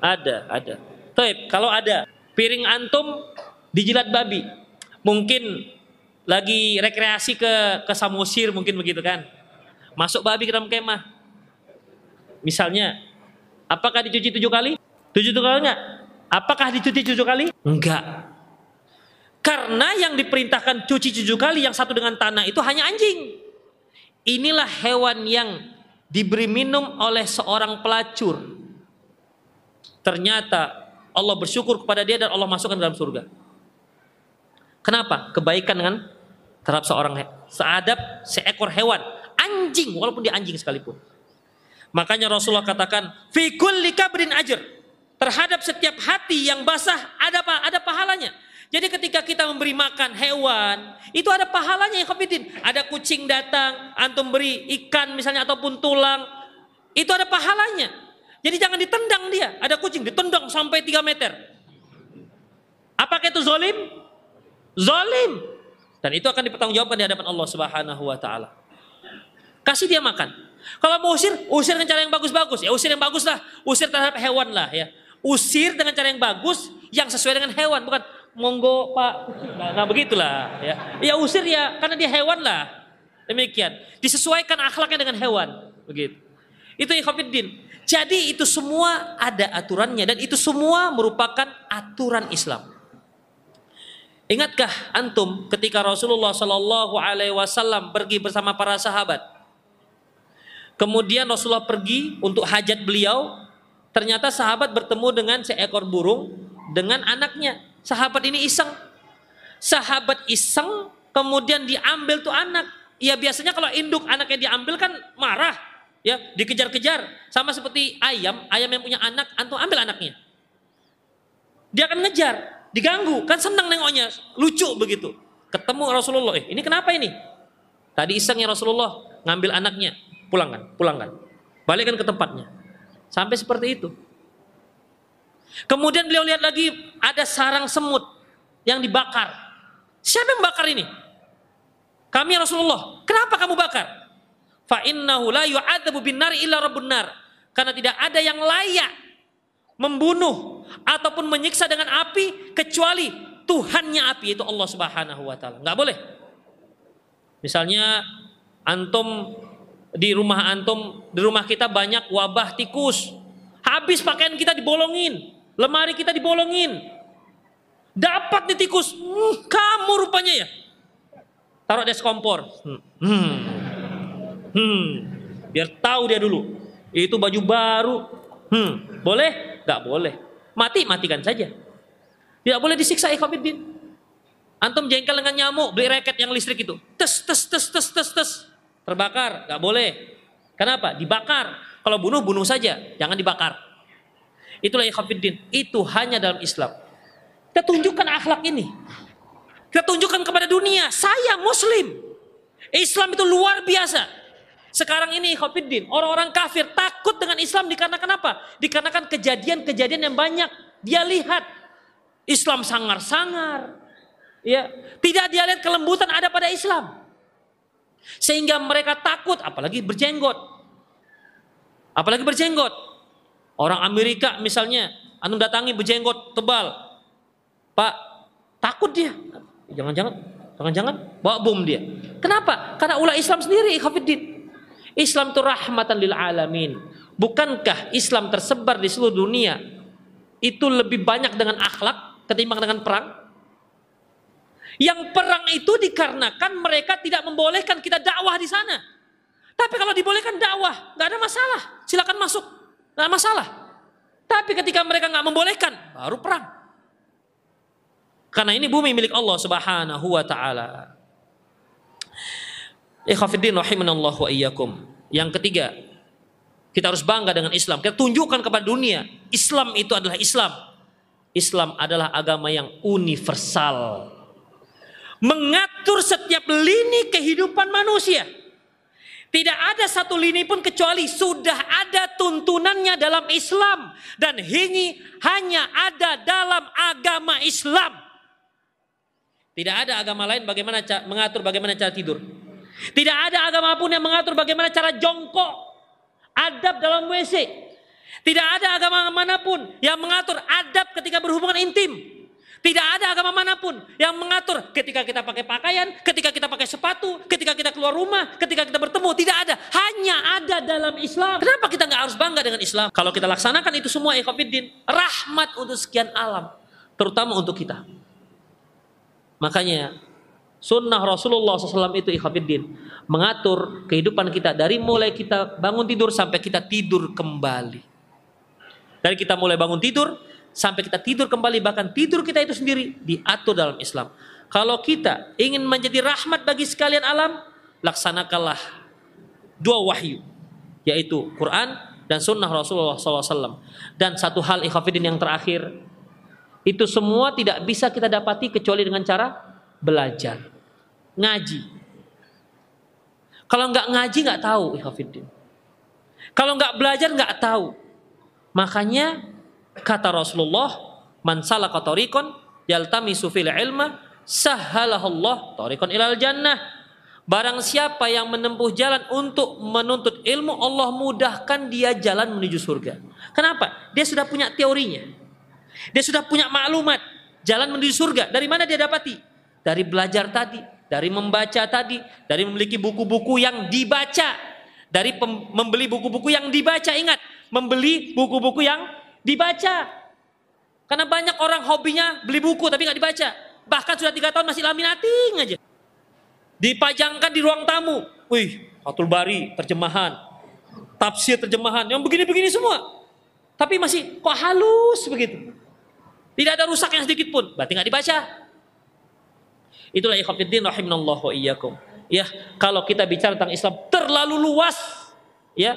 Ada, ada. Taib, kalau ada piring antum dijilat babi, mungkin lagi rekreasi ke ke Samosir mungkin begitu kan. Masuk babi ke dalam kemah. Misalnya, apakah dicuci tujuh kali? Tujuh kali enggak? Apakah dicuci tujuh kali? Enggak. Karena yang diperintahkan cuci tujuh kali yang satu dengan tanah itu hanya anjing. Inilah hewan yang diberi minum oleh seorang pelacur. Ternyata Allah bersyukur kepada dia dan Allah masukkan dalam surga. Kenapa? Kebaikan dengan terhadap seorang seadab seekor hewan, anjing walaupun dia anjing sekalipun. Makanya Rasulullah katakan, "Fi kulli kabrin ajr." Terhadap setiap hati yang basah ada apa? Ada pahalanya. Jadi ketika kita memberi makan hewan, itu ada pahalanya yang khafidin. Ada kucing datang, antum beri ikan misalnya ataupun tulang, itu ada pahalanya. Jadi jangan ditendang dia. Ada kucing ditendang sampai 3 meter. Apakah itu zolim? Zalim. Dan itu akan dipertanggungjawabkan di hadapan Allah Subhanahu wa taala. Kasih dia makan. Kalau mau usir, usir dengan cara yang bagus-bagus. Ya usir yang bagus lah. Usir terhadap hewan lah ya. Usir dengan cara yang bagus yang sesuai dengan hewan, bukan monggo Pak. Nah, nah begitulah ya. Ya usir ya karena dia hewan lah. Demikian. Disesuaikan akhlaknya dengan hewan. Begitu. Itu ikhwatiddin. Jadi itu semua ada aturannya dan itu semua merupakan aturan Islam. Ingatkah antum ketika Rasulullah Shallallahu Alaihi Wasallam pergi bersama para sahabat? Kemudian Rasulullah pergi untuk hajat beliau. Ternyata sahabat bertemu dengan seekor burung dengan anaknya. Sahabat ini iseng. Sahabat iseng kemudian diambil tuh anak. Ya biasanya kalau induk anaknya diambil kan marah. Ya dikejar-kejar. Sama seperti ayam. Ayam yang punya anak, antum ambil anaknya. Dia akan ngejar diganggu, kan senang nengoknya, lucu begitu. Ketemu Rasulullah, eh ini kenapa ini? Tadi iseng ya Rasulullah ngambil anaknya, pulangkan, pulangkan. Balikkan ke tempatnya. Sampai seperti itu. Kemudian beliau lihat lagi ada sarang semut yang dibakar. Siapa yang bakar ini? Kami Rasulullah. Kenapa kamu bakar? Fa innahu la yu'adzabu bin nar illa rabbun nar. Karena tidak ada yang layak membunuh ataupun menyiksa dengan api kecuali Tuhannya api itu Allah Subhanahu wa taala. Enggak boleh. Misalnya antum di rumah antum, di rumah kita banyak wabah tikus. Habis pakaian kita dibolongin, lemari kita dibolongin. Dapat nih tikus, hmm, kamu rupanya ya. Taruh des kompor. Hmm. Hmm. hmm. Biar tahu dia dulu. Itu baju baru. Hmm. Boleh? Gak boleh. Mati, matikan saja. Tidak boleh disiksa ikhwafiddin. Antum jengkel dengan nyamuk, beli reket yang listrik itu. Tes, tes, tes, tes, tes, tes. Terbakar, gak boleh. Kenapa? Dibakar. Kalau bunuh, bunuh saja. Jangan dibakar. Itulah ikhwafiddin. Itu hanya dalam Islam. Kita tunjukkan akhlak ini. Kita tunjukkan kepada dunia. Saya muslim. Islam itu luar biasa. Sekarang ini Khofiddin, orang-orang kafir takut dengan Islam dikarenakan apa? Dikarenakan kejadian-kejadian yang banyak. Dia lihat Islam sangar-sangar. Ya, tidak dia lihat kelembutan ada pada Islam. Sehingga mereka takut apalagi berjenggot. Apalagi berjenggot. Orang Amerika misalnya, anu datangi berjenggot tebal. Pak, takut dia. Jangan-jangan, jangan-jangan bawa bom dia. Kenapa? Karena ulah Islam sendiri, Khofiddin. Islam itu rahmatan lil alamin. Bukankah Islam tersebar di seluruh dunia itu lebih banyak dengan akhlak ketimbang dengan perang? Yang perang itu dikarenakan mereka tidak membolehkan kita dakwah di sana. Tapi kalau dibolehkan dakwah, nggak ada masalah. Silakan masuk, ada masalah. Tapi ketika mereka nggak membolehkan, baru perang. Karena ini bumi milik Allah Subhanahu wa taala. Ikhafidin rahimanallah wa iyyakum. Yang ketiga, kita harus bangga dengan Islam. Kita tunjukkan kepada dunia, Islam itu adalah Islam. Islam adalah agama yang universal. Mengatur setiap lini kehidupan manusia. Tidak ada satu lini pun kecuali sudah ada tuntunannya dalam Islam. Dan ini hanya ada dalam agama Islam. Tidak ada agama lain bagaimana mengatur bagaimana cara tidur. Tidak ada agama pun yang mengatur bagaimana cara jongkok adab dalam WC. Tidak ada agama mana pun yang mengatur adab ketika berhubungan intim. Tidak ada agama mana pun yang mengatur ketika kita pakai pakaian, ketika kita pakai sepatu, ketika kita keluar rumah, ketika kita bertemu. Tidak ada. Hanya ada dalam Islam. Kenapa kita nggak harus bangga dengan Islam? Kalau kita laksanakan itu semua ikhwafiddin, rahmat untuk sekian alam. Terutama untuk kita. Makanya Sunnah Rasulullah SAW itu ikhafidin mengatur kehidupan kita dari mulai kita bangun tidur sampai kita tidur kembali. Dari kita mulai bangun tidur sampai kita tidur kembali bahkan tidur kita itu sendiri diatur dalam Islam. Kalau kita ingin menjadi rahmat bagi sekalian alam, laksanakanlah dua wahyu yaitu Quran dan Sunnah Rasulullah SAW. Dan satu hal ikhafidin yang terakhir itu semua tidak bisa kita dapati kecuali dengan cara belajar ngaji. Kalau nggak ngaji nggak tahu ikhafidin. Kalau nggak belajar nggak tahu. Makanya kata Rasulullah, "Man salaka tariqan yaltamisu fil ilma, sahhalallah tariqan ilal jannah." Barang siapa yang menempuh jalan untuk menuntut ilmu, Allah mudahkan dia jalan menuju surga. Kenapa? Dia sudah punya teorinya. Dia sudah punya maklumat jalan menuju surga. Dari mana dia dapati? Dari belajar tadi, dari membaca tadi, dari memiliki buku-buku yang dibaca, dari membeli buku-buku yang dibaca. Ingat, membeli buku-buku yang dibaca. Karena banyak orang hobinya beli buku tapi nggak dibaca. Bahkan sudah tiga tahun masih laminating aja. Dipajangkan di ruang tamu. Wih, Fatul Bari terjemahan, tafsir terjemahan, yang begini-begini semua. Tapi masih kok halus begitu. Tidak ada rusak yang sedikit pun. Berarti nggak dibaca. Itulah ikhwatiddin rahimanallah wa iyyakum. Ya, kalau kita bicara tentang Islam terlalu luas, ya,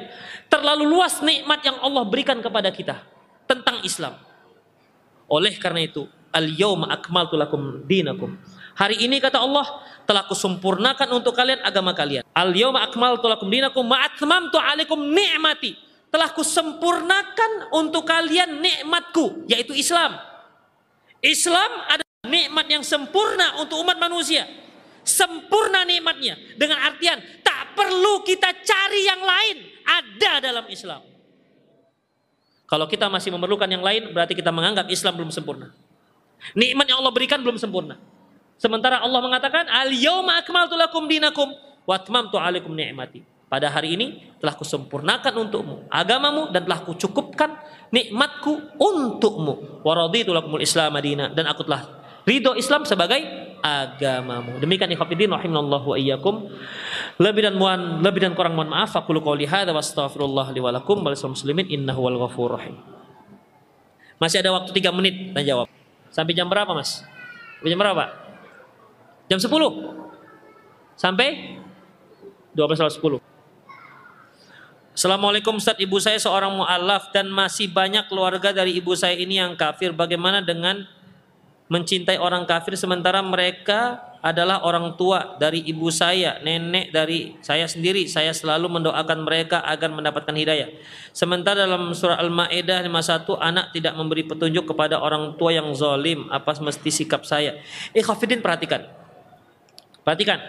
terlalu luas nikmat yang Allah berikan kepada kita tentang Islam. Oleh karena itu, al-yauma akmaltu lakum dinakum. Hari ini kata Allah telah kusempurnakan untuk kalian agama kalian. Al-yauma akmaltu lakum dinakum wa atmamtu alaikum ni'mati. Telah kusempurnakan untuk kalian nikmatku yaitu Islam. Islam ada nikmat yang sempurna untuk umat manusia. Sempurna nikmatnya dengan artian tak perlu kita cari yang lain, ada dalam Islam. Kalau kita masih memerlukan yang lain, berarti kita menganggap Islam belum sempurna. Nikmat yang Allah berikan belum sempurna. Sementara Allah mengatakan, "Al-yauma akmaltu lakum dinakum wa atmamtu 'alaikum ni'mati." Pada hari ini telah kusempurnakan untukmu agamamu dan telah kucukupkan nikmatku untukmu. Wa raditu lakumul Islam madina dan aku telah ridho Islam sebagai agamamu. Demikian ikhwatiddin rahimallahu wa iyyakum. Lebih dan mohon lebih dan kurang mohon maaf. Aku qouli hadza wa astaghfirullah li wa lakum wa muslimin innahu wal ghafurur rahim. Masih ada waktu 3 menit tanya jawab. Sampai jam berapa, Mas? Sampai jam berapa? Jam 10. Sampai 12.10. Assalamualaikum Ustaz, ibu saya seorang mu'alaf dan masih banyak keluarga dari ibu saya ini yang kafir. Bagaimana dengan mencintai orang kafir sementara mereka adalah orang tua dari ibu saya, nenek dari saya sendiri. Saya selalu mendoakan mereka agar mendapatkan hidayah. Sementara dalam surah Al-Maidah 51 anak tidak memberi petunjuk kepada orang tua yang zalim, apa mesti sikap saya? Eh Khafidin perhatikan. Perhatikan.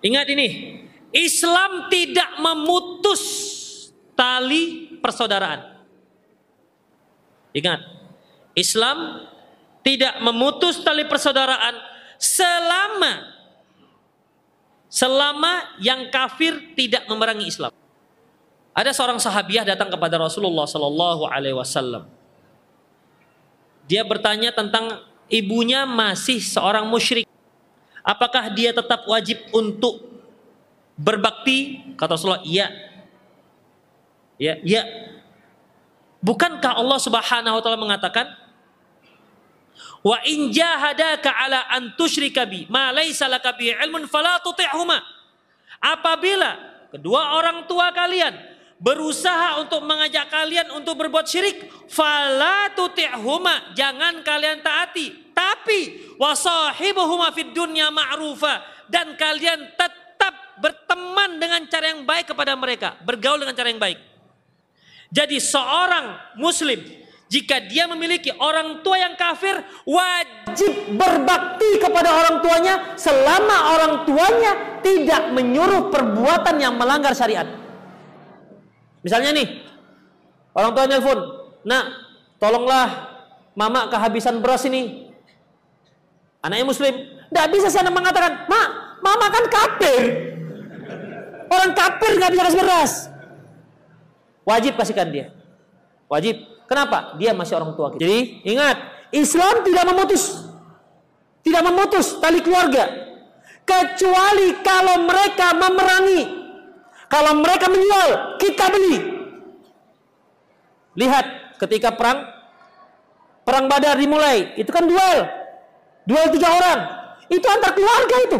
Ingat ini, Islam tidak memutus tali persaudaraan. Ingat, Islam tidak memutus tali persaudaraan selama selama yang kafir tidak memerangi Islam. Ada seorang sahabiah datang kepada Rasulullah Sallallahu Alaihi Wasallam. Dia bertanya tentang ibunya masih seorang musyrik. Apakah dia tetap wajib untuk berbakti kata Rasulullah iya ya iya bukankah Allah Subhanahu wa taala mengatakan wa in jahadaka ala an tusyrika bi ma laysa laka bi ilmun fala tuti'huma. Apabila kedua orang tua kalian berusaha untuk mengajak kalian untuk berbuat syirik fala tuti'huma jangan kalian taati. Tapi wasahibuhuma fid dunya ma'rufa dan kalian tetap berteman dengan cara yang baik kepada mereka bergaul dengan cara yang baik. Jadi seorang muslim jika dia memiliki orang tua yang kafir wajib berbakti kepada orang tuanya selama orang tuanya tidak menyuruh perbuatan yang melanggar syariat. Misalnya nih, orang tua nelpon, "Nak, tolonglah mama kehabisan beras ini." Anaknya muslim, tidak bisa saya mengatakan, "Mak, mama kan kafir." Orang kafir nggak bisa kasih beras. Wajib kasihkan dia. Wajib. Kenapa? Dia masih orang tua kita. Jadi ingat, Islam tidak memutus. Tidak memutus tali keluarga. Kecuali kalau mereka memerangi. Kalau mereka menjual, kita beli. Lihat ketika perang perang Badar dimulai, itu kan duel. Duel tiga orang. Itu antar keluarga itu.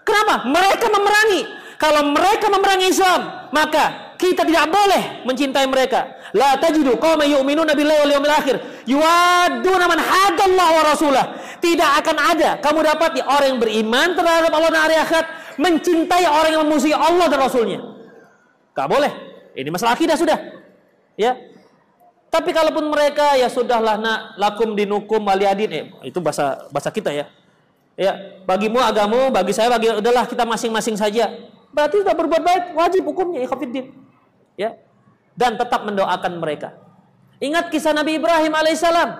Kenapa? Mereka memerangi. Kalau mereka memerangi Islam, maka kita tidak boleh mencintai mereka. La tajidu qauman yu'minuna billahi wal yawmil akhir yuwadduna man hadallahu wa rasulah. Tidak akan ada kamu dapat orang yang beriman terhadap Allah dan hari akhirat mencintai orang yang memusuhi Allah dan Rasulnya. Gak boleh. Ini masalah akidah sudah. Ya. Tapi kalaupun mereka ya sudahlah nak lakum dinukum waliyadin eh, itu bahasa bahasa kita ya. Ya, bagimu agamu, bagi saya bagi udahlah kita masing-masing saja. Berarti sudah berbuat baik, wajib hukumnya ikhafidin ya dan tetap mendoakan mereka. Ingat kisah Nabi Ibrahim alaihissalam.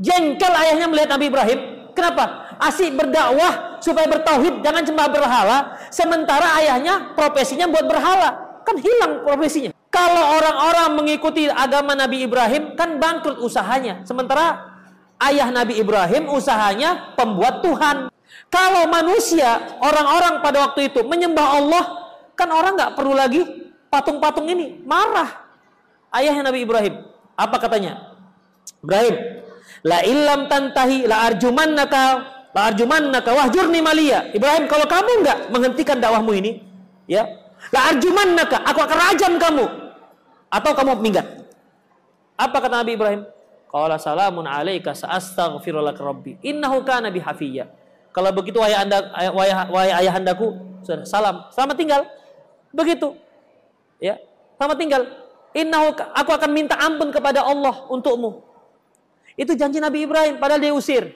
Jengkel ayahnya melihat Nabi Ibrahim. Kenapa? Asik berdakwah supaya bertauhid, jangan cuma berhala. Sementara ayahnya profesinya buat berhala, kan hilang profesinya. Kalau orang-orang mengikuti agama Nabi Ibrahim, kan bangkrut usahanya. Sementara ayah Nabi Ibrahim usahanya pembuat Tuhan. Kalau manusia, orang-orang pada waktu itu menyembah Allah, kan orang nggak perlu lagi patung-patung ini. Marah. Ayahnya Nabi Ibrahim apa katanya? Ibrahim la illam tantahi la arjumannaka la arjumannaka wahjurni malia. Ibrahim kalau kamu enggak menghentikan dakwahmu ini ya la arjumannaka aku akan rajam kamu. Atau kamu minggat. Apa kata Nabi Ibrahim? Qala salamun alaika sa'astaghfirullah rabbi innahu kana bihafiyya kalau begitu wahai anda wahai, wahai ayahandaku salam selamat tinggal begitu Ya, sama tinggal. Innahu aku akan minta ampun kepada Allah untukmu. Itu janji Nabi Ibrahim padahal dia usir.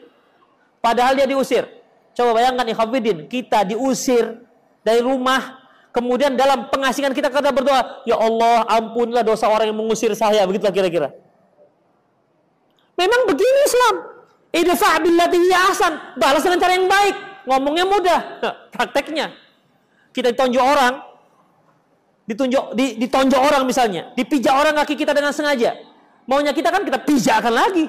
Padahal dia diusir. Coba bayangkan ikhwatiddin, kita diusir dari rumah, kemudian dalam pengasingan kita kata berdoa, "Ya Allah, ampunlah dosa orang yang mengusir saya." Begitulah kira-kira. Memang begini Islam. Idfa' billati ahsan. Balas dengan cara yang baik. Ngomongnya mudah, prakteknya. Kita ditonjok orang, ditunjuk di, ditonjok orang misalnya, dipijak orang kaki kita dengan sengaja. Maunya kita kan kita pijakkan lagi.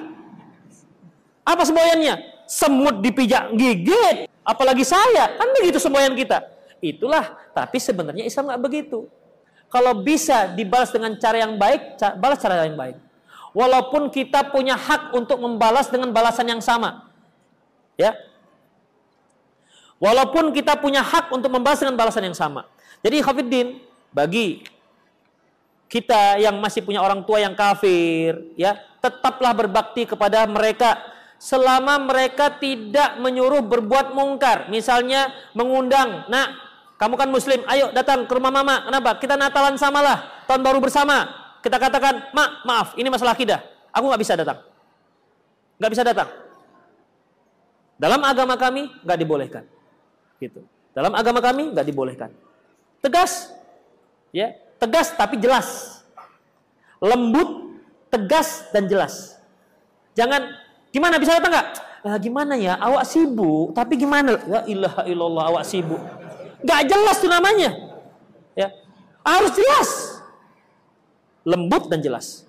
Apa semboyannya? Semut dipijak gigit. Apalagi saya, kan begitu semboyan kita. Itulah, tapi sebenarnya Islam nggak begitu. Kalau bisa dibalas dengan cara yang baik, balas cara yang baik. Walaupun kita punya hak untuk membalas dengan balasan yang sama. Ya. Walaupun kita punya hak untuk membalas dengan balasan yang sama. Jadi Khafiddin, bagi kita yang masih punya orang tua yang kafir, ya, tetaplah berbakti kepada mereka selama mereka tidak menyuruh berbuat mungkar. Misalnya mengundang, "Nak, kamu kan muslim, ayo datang ke rumah mama." Kenapa? Kita Natalan samalah, tahun baru bersama. Kita katakan, "Mak, maaf, ini masalah akidah. Aku nggak bisa datang." Nggak bisa datang. Dalam agama kami nggak dibolehkan. Gitu. Dalam agama kami nggak dibolehkan. Tegas, Ya, tegas tapi jelas. Lembut, tegas dan jelas. Jangan gimana bisa datang nggak? Nah, gimana ya? Awak sibuk, tapi gimana? Ya ilaha illallah awak sibuk. Gak jelas tuh namanya. Ya. Harus jelas. Lembut dan jelas.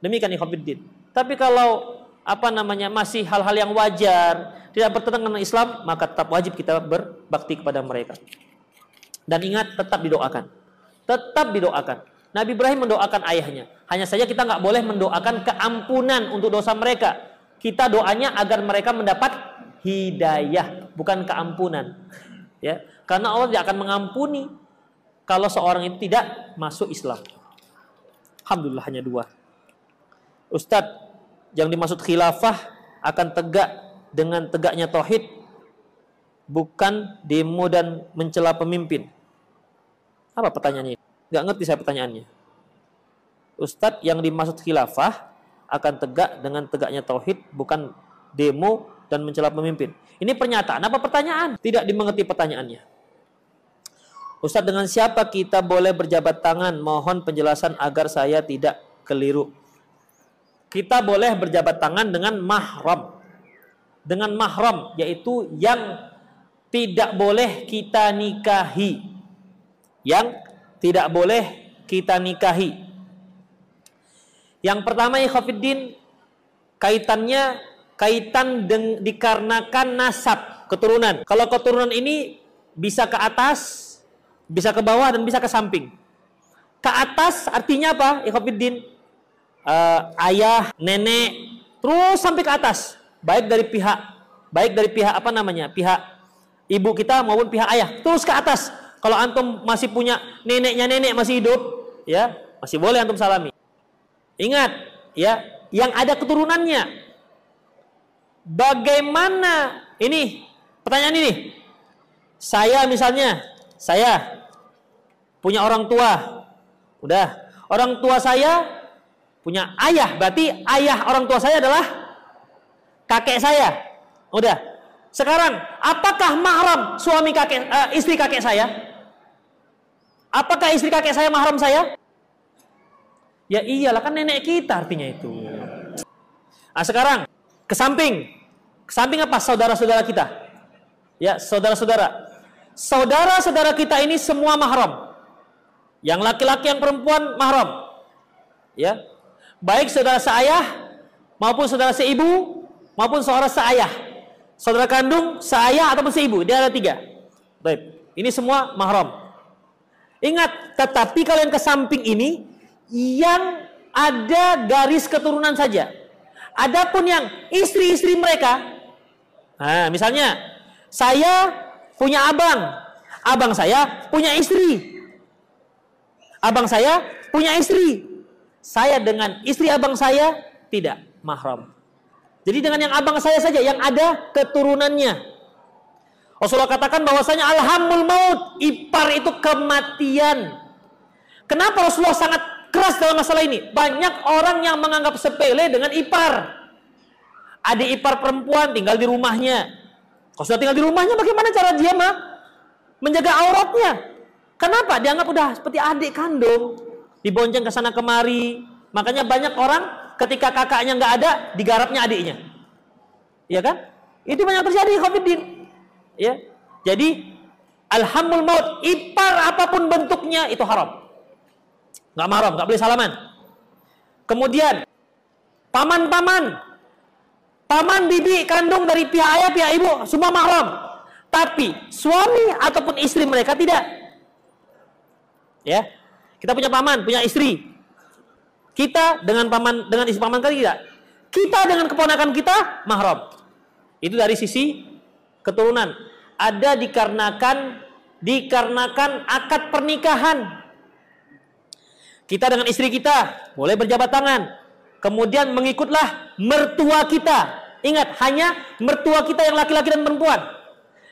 Demikian ikhwatiddin. Tapi kalau apa namanya masih hal-hal yang wajar, tidak bertentangan dengan Islam, maka tetap wajib kita berbakti kepada mereka. Dan ingat tetap didoakan. Tetap didoakan. Nabi Ibrahim mendoakan ayahnya. Hanya saja kita nggak boleh mendoakan keampunan untuk dosa mereka. Kita doanya agar mereka mendapat hidayah, bukan keampunan. Ya, karena Allah tidak akan mengampuni kalau seorang itu tidak masuk Islam. Alhamdulillah hanya dua. Ustadz, yang dimaksud khilafah akan tegak dengan tegaknya tauhid, bukan demo dan mencela pemimpin. Apa pertanyaannya? Gak ngerti saya pertanyaannya. Ustadz yang dimaksud khilafah akan tegak dengan tegaknya tauhid bukan demo dan mencela pemimpin. Ini pernyataan apa pertanyaan? Tidak dimengerti pertanyaannya. Ustadz dengan siapa kita boleh berjabat tangan? Mohon penjelasan agar saya tidak keliru. Kita boleh berjabat tangan dengan mahram. Dengan mahram yaitu yang tidak boleh kita nikahi. Yang tidak boleh kita nikahi. Yang pertama Khafiddin kaitannya kaitan deng, dikarenakan nasab keturunan. Kalau keturunan ini bisa ke atas, bisa ke bawah dan bisa ke samping. Ke atas artinya apa? Ikhafiddin uh, ayah, nenek, terus sampai ke atas. Baik dari pihak baik dari pihak apa namanya? Pihak ibu kita maupun pihak ayah, terus ke atas kalau antum masih punya neneknya nenek masih hidup, ya masih boleh antum salami. Ingat, ya yang ada keturunannya. Bagaimana ini? Pertanyaan ini. Saya misalnya, saya punya orang tua. Udah, orang tua saya punya ayah, berarti ayah orang tua saya adalah kakek saya. Udah. Sekarang, apakah mahram suami kakek uh, istri kakek saya? Apakah istri kakek saya mahram saya? Ya iyalah kan nenek kita artinya itu. Nah sekarang ke samping. Ke samping apa? Saudara-saudara kita. Ya, saudara-saudara. Saudara-saudara kita ini semua mahram. Yang laki-laki yang perempuan mahram. Ya. Baik saudara seayah maupun saudara seibu maupun saudara seayah. Saudara kandung, seayah ataupun seibu. Dia ada tiga. Baik. Ini semua mahram. Ingat, tetapi kalian ke samping ini yang ada garis keturunan saja. Adapun yang istri-istri mereka, nah, misalnya saya punya abang, abang saya punya istri, abang saya punya istri, saya dengan istri abang saya tidak mahram. Jadi dengan yang abang saya saja yang ada keturunannya. Rasulullah katakan bahwasanya alhamul maut, ipar itu kematian. Kenapa Rasulullah sangat keras dalam masalah ini? Banyak orang yang menganggap sepele dengan ipar. Adik ipar perempuan tinggal di rumahnya. Kalau sudah tinggal di rumahnya, bagaimana cara dia mah menjaga auratnya? Kenapa? Dianggap udah seperti adik kandung, dibonceng ke sana kemari. Makanya banyak orang ketika kakaknya nggak ada, digarapnya adiknya. Iya kan? Itu banyak terjadi covid Ya. Jadi alhamul maut ipar apa pun bentuknya itu haram. Nggak haram, nggak boleh salaman. Kemudian paman-paman, paman bibi kandung dari pihak ayah pihak ibu semua mahram. Tapi suami ataupun istri mereka tidak. Ya. Kita punya paman, punya istri. Kita dengan paman dengan istri paman kali tidak. Kita dengan keponakan kita mahram. Itu dari sisi keturunan ada dikarenakan dikarenakan akad pernikahan. Kita dengan istri kita boleh berjabat tangan. Kemudian mengikutlah mertua kita. Ingat, hanya mertua kita yang laki-laki dan perempuan.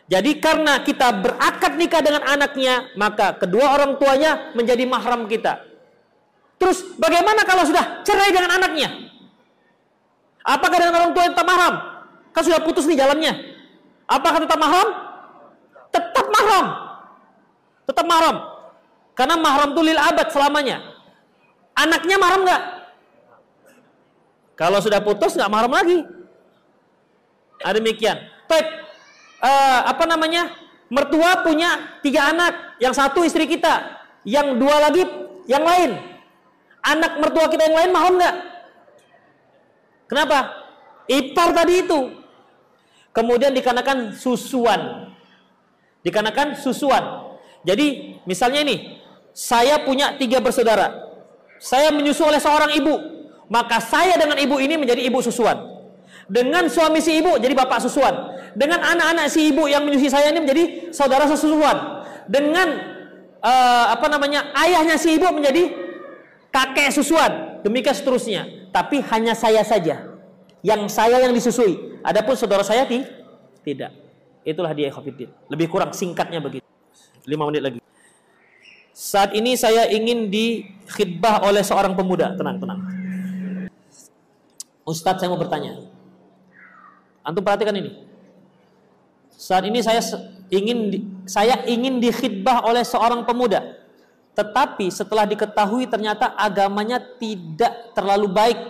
Jadi karena kita berakad nikah dengan anaknya, maka kedua orang tuanya menjadi mahram kita. Terus bagaimana kalau sudah cerai dengan anaknya? Apakah dengan orang tua yang tak mahram? Kan sudah putus nih jalannya. Apakah tetap mahram? Tetap mahram. Tetap mahram. Karena mahram itu lil abad selamanya. Anaknya mahram nggak? Kalau sudah putus nggak mahram lagi. Ada demikian. Baik. Uh, apa namanya? Mertua punya tiga anak. Yang satu istri kita. Yang dua lagi yang lain. Anak mertua kita yang lain mahram nggak? Kenapa? Ipar tadi itu Kemudian dikarenakan susuan. Dikarenakan susuan. Jadi misalnya ini, saya punya tiga bersaudara. Saya menyusu oleh seorang ibu. Maka saya dengan ibu ini menjadi ibu susuan. Dengan suami si ibu jadi bapak susuan. Dengan anak-anak si ibu yang menyusui saya ini menjadi saudara sesusuan. Dengan uh, apa namanya ayahnya si ibu menjadi kakek susuan. Demikian seterusnya. Tapi hanya saya saja. Yang saya yang disusui. Adapun saudara saya tidak. Itulah dia Khafiddin. Lebih kurang singkatnya begitu. 5 menit lagi. Saat ini saya ingin dikhidbah oleh seorang pemuda. Tenang, tenang. Ustadz saya mau bertanya. Antum perhatikan ini. Saat ini saya ingin saya ingin dikhidbah oleh seorang pemuda. Tetapi setelah diketahui ternyata agamanya tidak terlalu baik.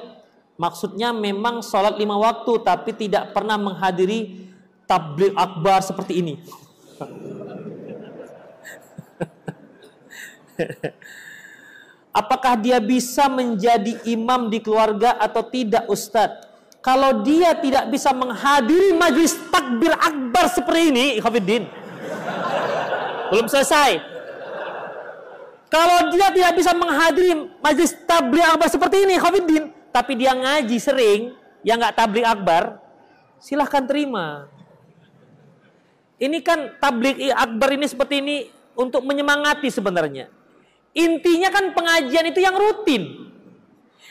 Maksudnya memang sholat lima waktu tapi tidak pernah menghadiri tabligh akbar seperti ini. Apakah dia bisa menjadi imam di keluarga atau tidak Ustadz? Kalau dia tidak bisa menghadiri majlis takbir akbar seperti ini, Ikhwafiddin. Belum selesai. Kalau dia tidak bisa menghadiri majlis tabligh akbar seperti ini, Ikhwafiddin, tapi dia ngaji sering, yang nggak tabligh akbar, silahkan terima. Ini kan tabligh akbar ini seperti ini untuk menyemangati sebenarnya. Intinya kan pengajian itu yang rutin.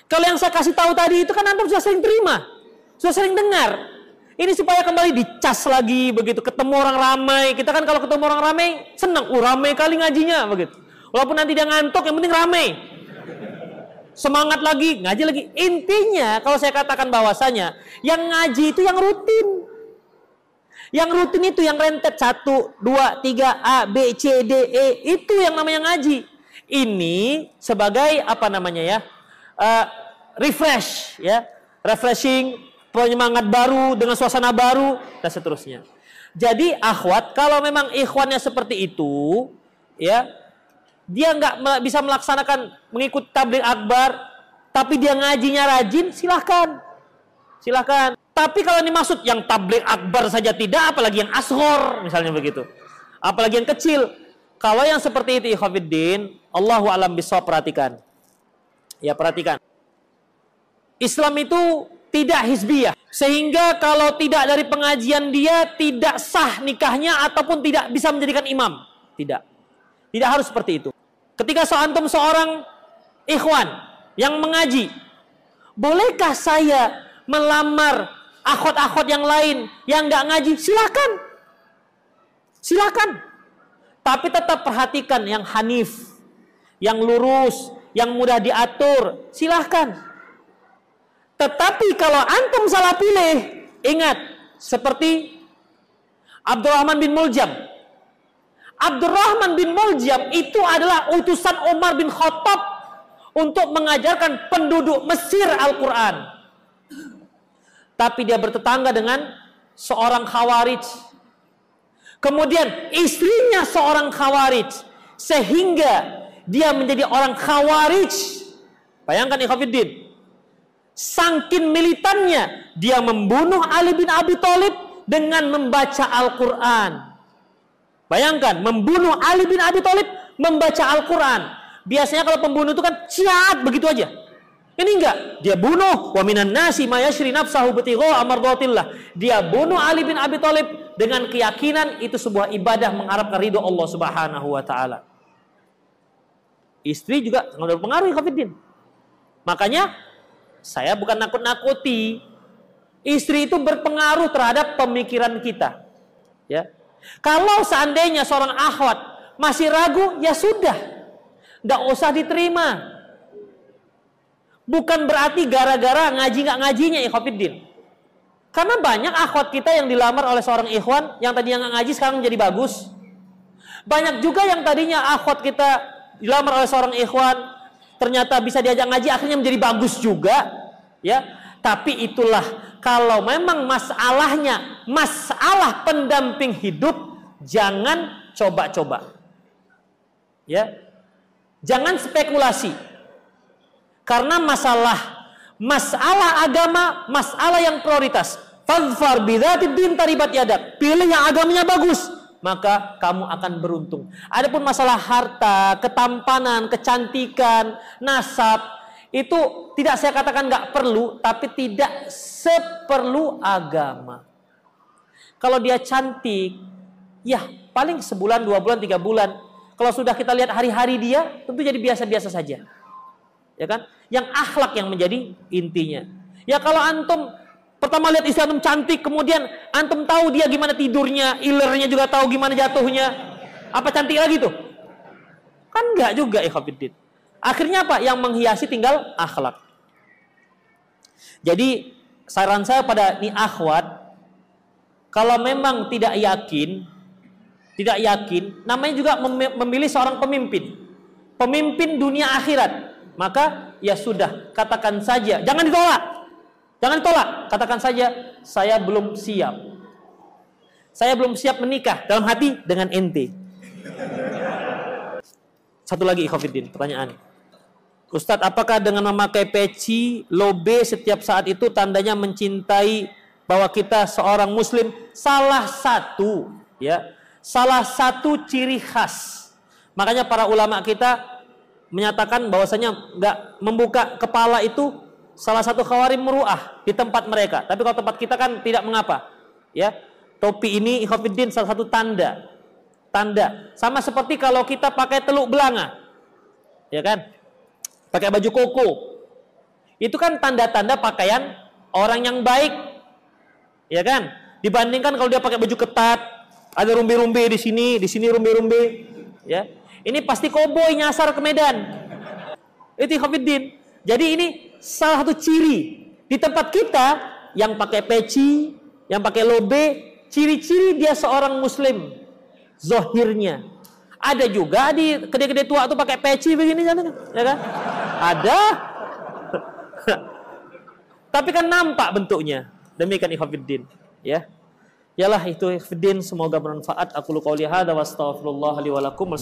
Kalau yang saya kasih tahu tadi itu kan antum sudah sering terima, sudah sering dengar. Ini supaya kembali dicas lagi begitu, ketemu orang ramai. Kita kan kalau ketemu orang ramai senang, uh ramai kali ngajinya begitu. Walaupun nanti dia ngantuk, yang penting ramai. Semangat lagi, ngaji lagi. Intinya kalau saya katakan bahwasanya yang ngaji itu yang rutin. Yang rutin itu yang rentet satu, dua, tiga, A, B, C, D, E itu yang namanya ngaji ini sebagai apa namanya ya uh, refresh ya refreshing penyemangat baru dengan suasana baru dan seterusnya. Jadi akhwat kalau memang ikhwannya seperti itu ya dia nggak bisa melaksanakan mengikut tabligh akbar tapi dia ngajinya rajin silahkan. Silahkan. Tapi kalau ini maksud yang tabligh akbar saja tidak apalagi yang ashor misalnya begitu. Apalagi yang kecil. Kalau yang seperti itu ikhwafiddin, Allahu alam bisa perhatikan. Ya perhatikan. Islam itu tidak hizbiyah. Sehingga kalau tidak dari pengajian dia tidak sah nikahnya ataupun tidak bisa menjadikan imam. Tidak. Tidak harus seperti itu. Ketika seantum seorang ikhwan yang mengaji, bolehkah saya melamar akhwat-akhwat yang lain yang nggak ngaji? Silakan. Silakan. Tapi tetap perhatikan yang hanif, yang lurus, yang mudah diatur. Silahkan. Tetapi kalau antum salah pilih, ingat seperti Abdurrahman bin Muljam. Abdurrahman bin Muljam itu adalah utusan Umar bin Khattab untuk mengajarkan penduduk Mesir Al-Quran. Tapi dia bertetangga dengan seorang khawarij Kemudian istrinya seorang khawarij. Sehingga dia menjadi orang khawarij. Bayangkan Ikhafiddin. Sangkin militannya. Dia membunuh Ali bin Abi Thalib dengan membaca Al-Quran. Bayangkan, membunuh Ali bin Abi Thalib membaca Al-Quran. Biasanya kalau pembunuh itu kan ciat begitu aja. Ini enggak, dia bunuh wa minan nasi mayashri nafsahu. Dia bunuh Ali bin Abi Thalib dengan keyakinan itu sebuah ibadah mengharapkan ridho Allah Subhanahu wa taala. Istri juga sangat berpengaruh Khafiddin. Makanya saya bukan nakut-nakuti. Istri itu berpengaruh terhadap pemikiran kita. Ya. Kalau seandainya seorang akhwat masih ragu, ya sudah. Nggak usah diterima Bukan berarti gara-gara ngaji nggak ngajinya ikhwafiddin. Karena banyak akhwat kita yang dilamar oleh seorang ikhwan yang tadinya nggak ngaji sekarang menjadi bagus. Banyak juga yang tadinya akhwat kita dilamar oleh seorang ikhwan ternyata bisa diajak ngaji akhirnya menjadi bagus juga, ya. Tapi itulah kalau memang masalahnya masalah pendamping hidup jangan coba-coba. Ya. Jangan spekulasi. Karena masalah masalah agama, masalah yang prioritas. Fadfar bidzatid din taribat yadak. Pilih yang agamanya bagus. Maka kamu akan beruntung. Adapun masalah harta, ketampanan, kecantikan, nasab, itu tidak saya katakan nggak perlu, tapi tidak seperlu agama. Kalau dia cantik, ya paling sebulan, dua bulan, tiga bulan. Kalau sudah kita lihat hari-hari dia, tentu jadi biasa-biasa saja. Ya kan? Yang akhlak yang menjadi intinya. Ya kalau antum Pertama lihat istri antum cantik, kemudian antum tahu dia gimana tidurnya, ilernya juga tahu gimana jatuhnya. Apa cantik lagi tuh? Kan enggak juga ikhwatiddin. Akhirnya apa? Yang menghiasi tinggal akhlak. Jadi saran saya pada ni akhwat, kalau memang tidak yakin, tidak yakin, namanya juga memilih seorang pemimpin. Pemimpin dunia akhirat. Maka ya sudah, katakan saja, jangan ditolak. Jangan tolak, katakan saja saya belum siap. Saya belum siap menikah dalam hati dengan ente. Satu lagi ikhafidin, pertanyaan. Ustadz, apakah dengan memakai peci, lobe setiap saat itu tandanya mencintai bahwa kita seorang muslim? Salah satu, ya. Salah satu ciri khas. Makanya para ulama kita menyatakan bahwasanya nggak membuka kepala itu salah satu khawarim meruah di tempat mereka. Tapi kalau tempat kita kan tidak mengapa. Ya. Topi ini ikhwafiddin salah satu tanda. Tanda. Sama seperti kalau kita pakai teluk belanga. Ya kan? Pakai baju koko. Itu kan tanda-tanda pakaian orang yang baik. Ya kan? Dibandingkan kalau dia pakai baju ketat, ada rumbi-rumbi di sini, di sini rumbi-rumbi, ya. Ini pasti koboi nyasar ke Medan. Itu ikhwafiddin. Jadi ini salah satu ciri di tempat kita yang pakai peci, yang pakai lobe, ciri-ciri dia seorang muslim zohirnya. Ada juga di kedai-kedai tua tuh pakai peci begini kan, ya kan? Ada. Tapi kan nampak bentuknya. Demikian ikhwatiddin, ya. Yalah itu ikhwatiddin semoga bermanfaat. Aku lu qauli hadza wa astaghfirullah li wa lakum wa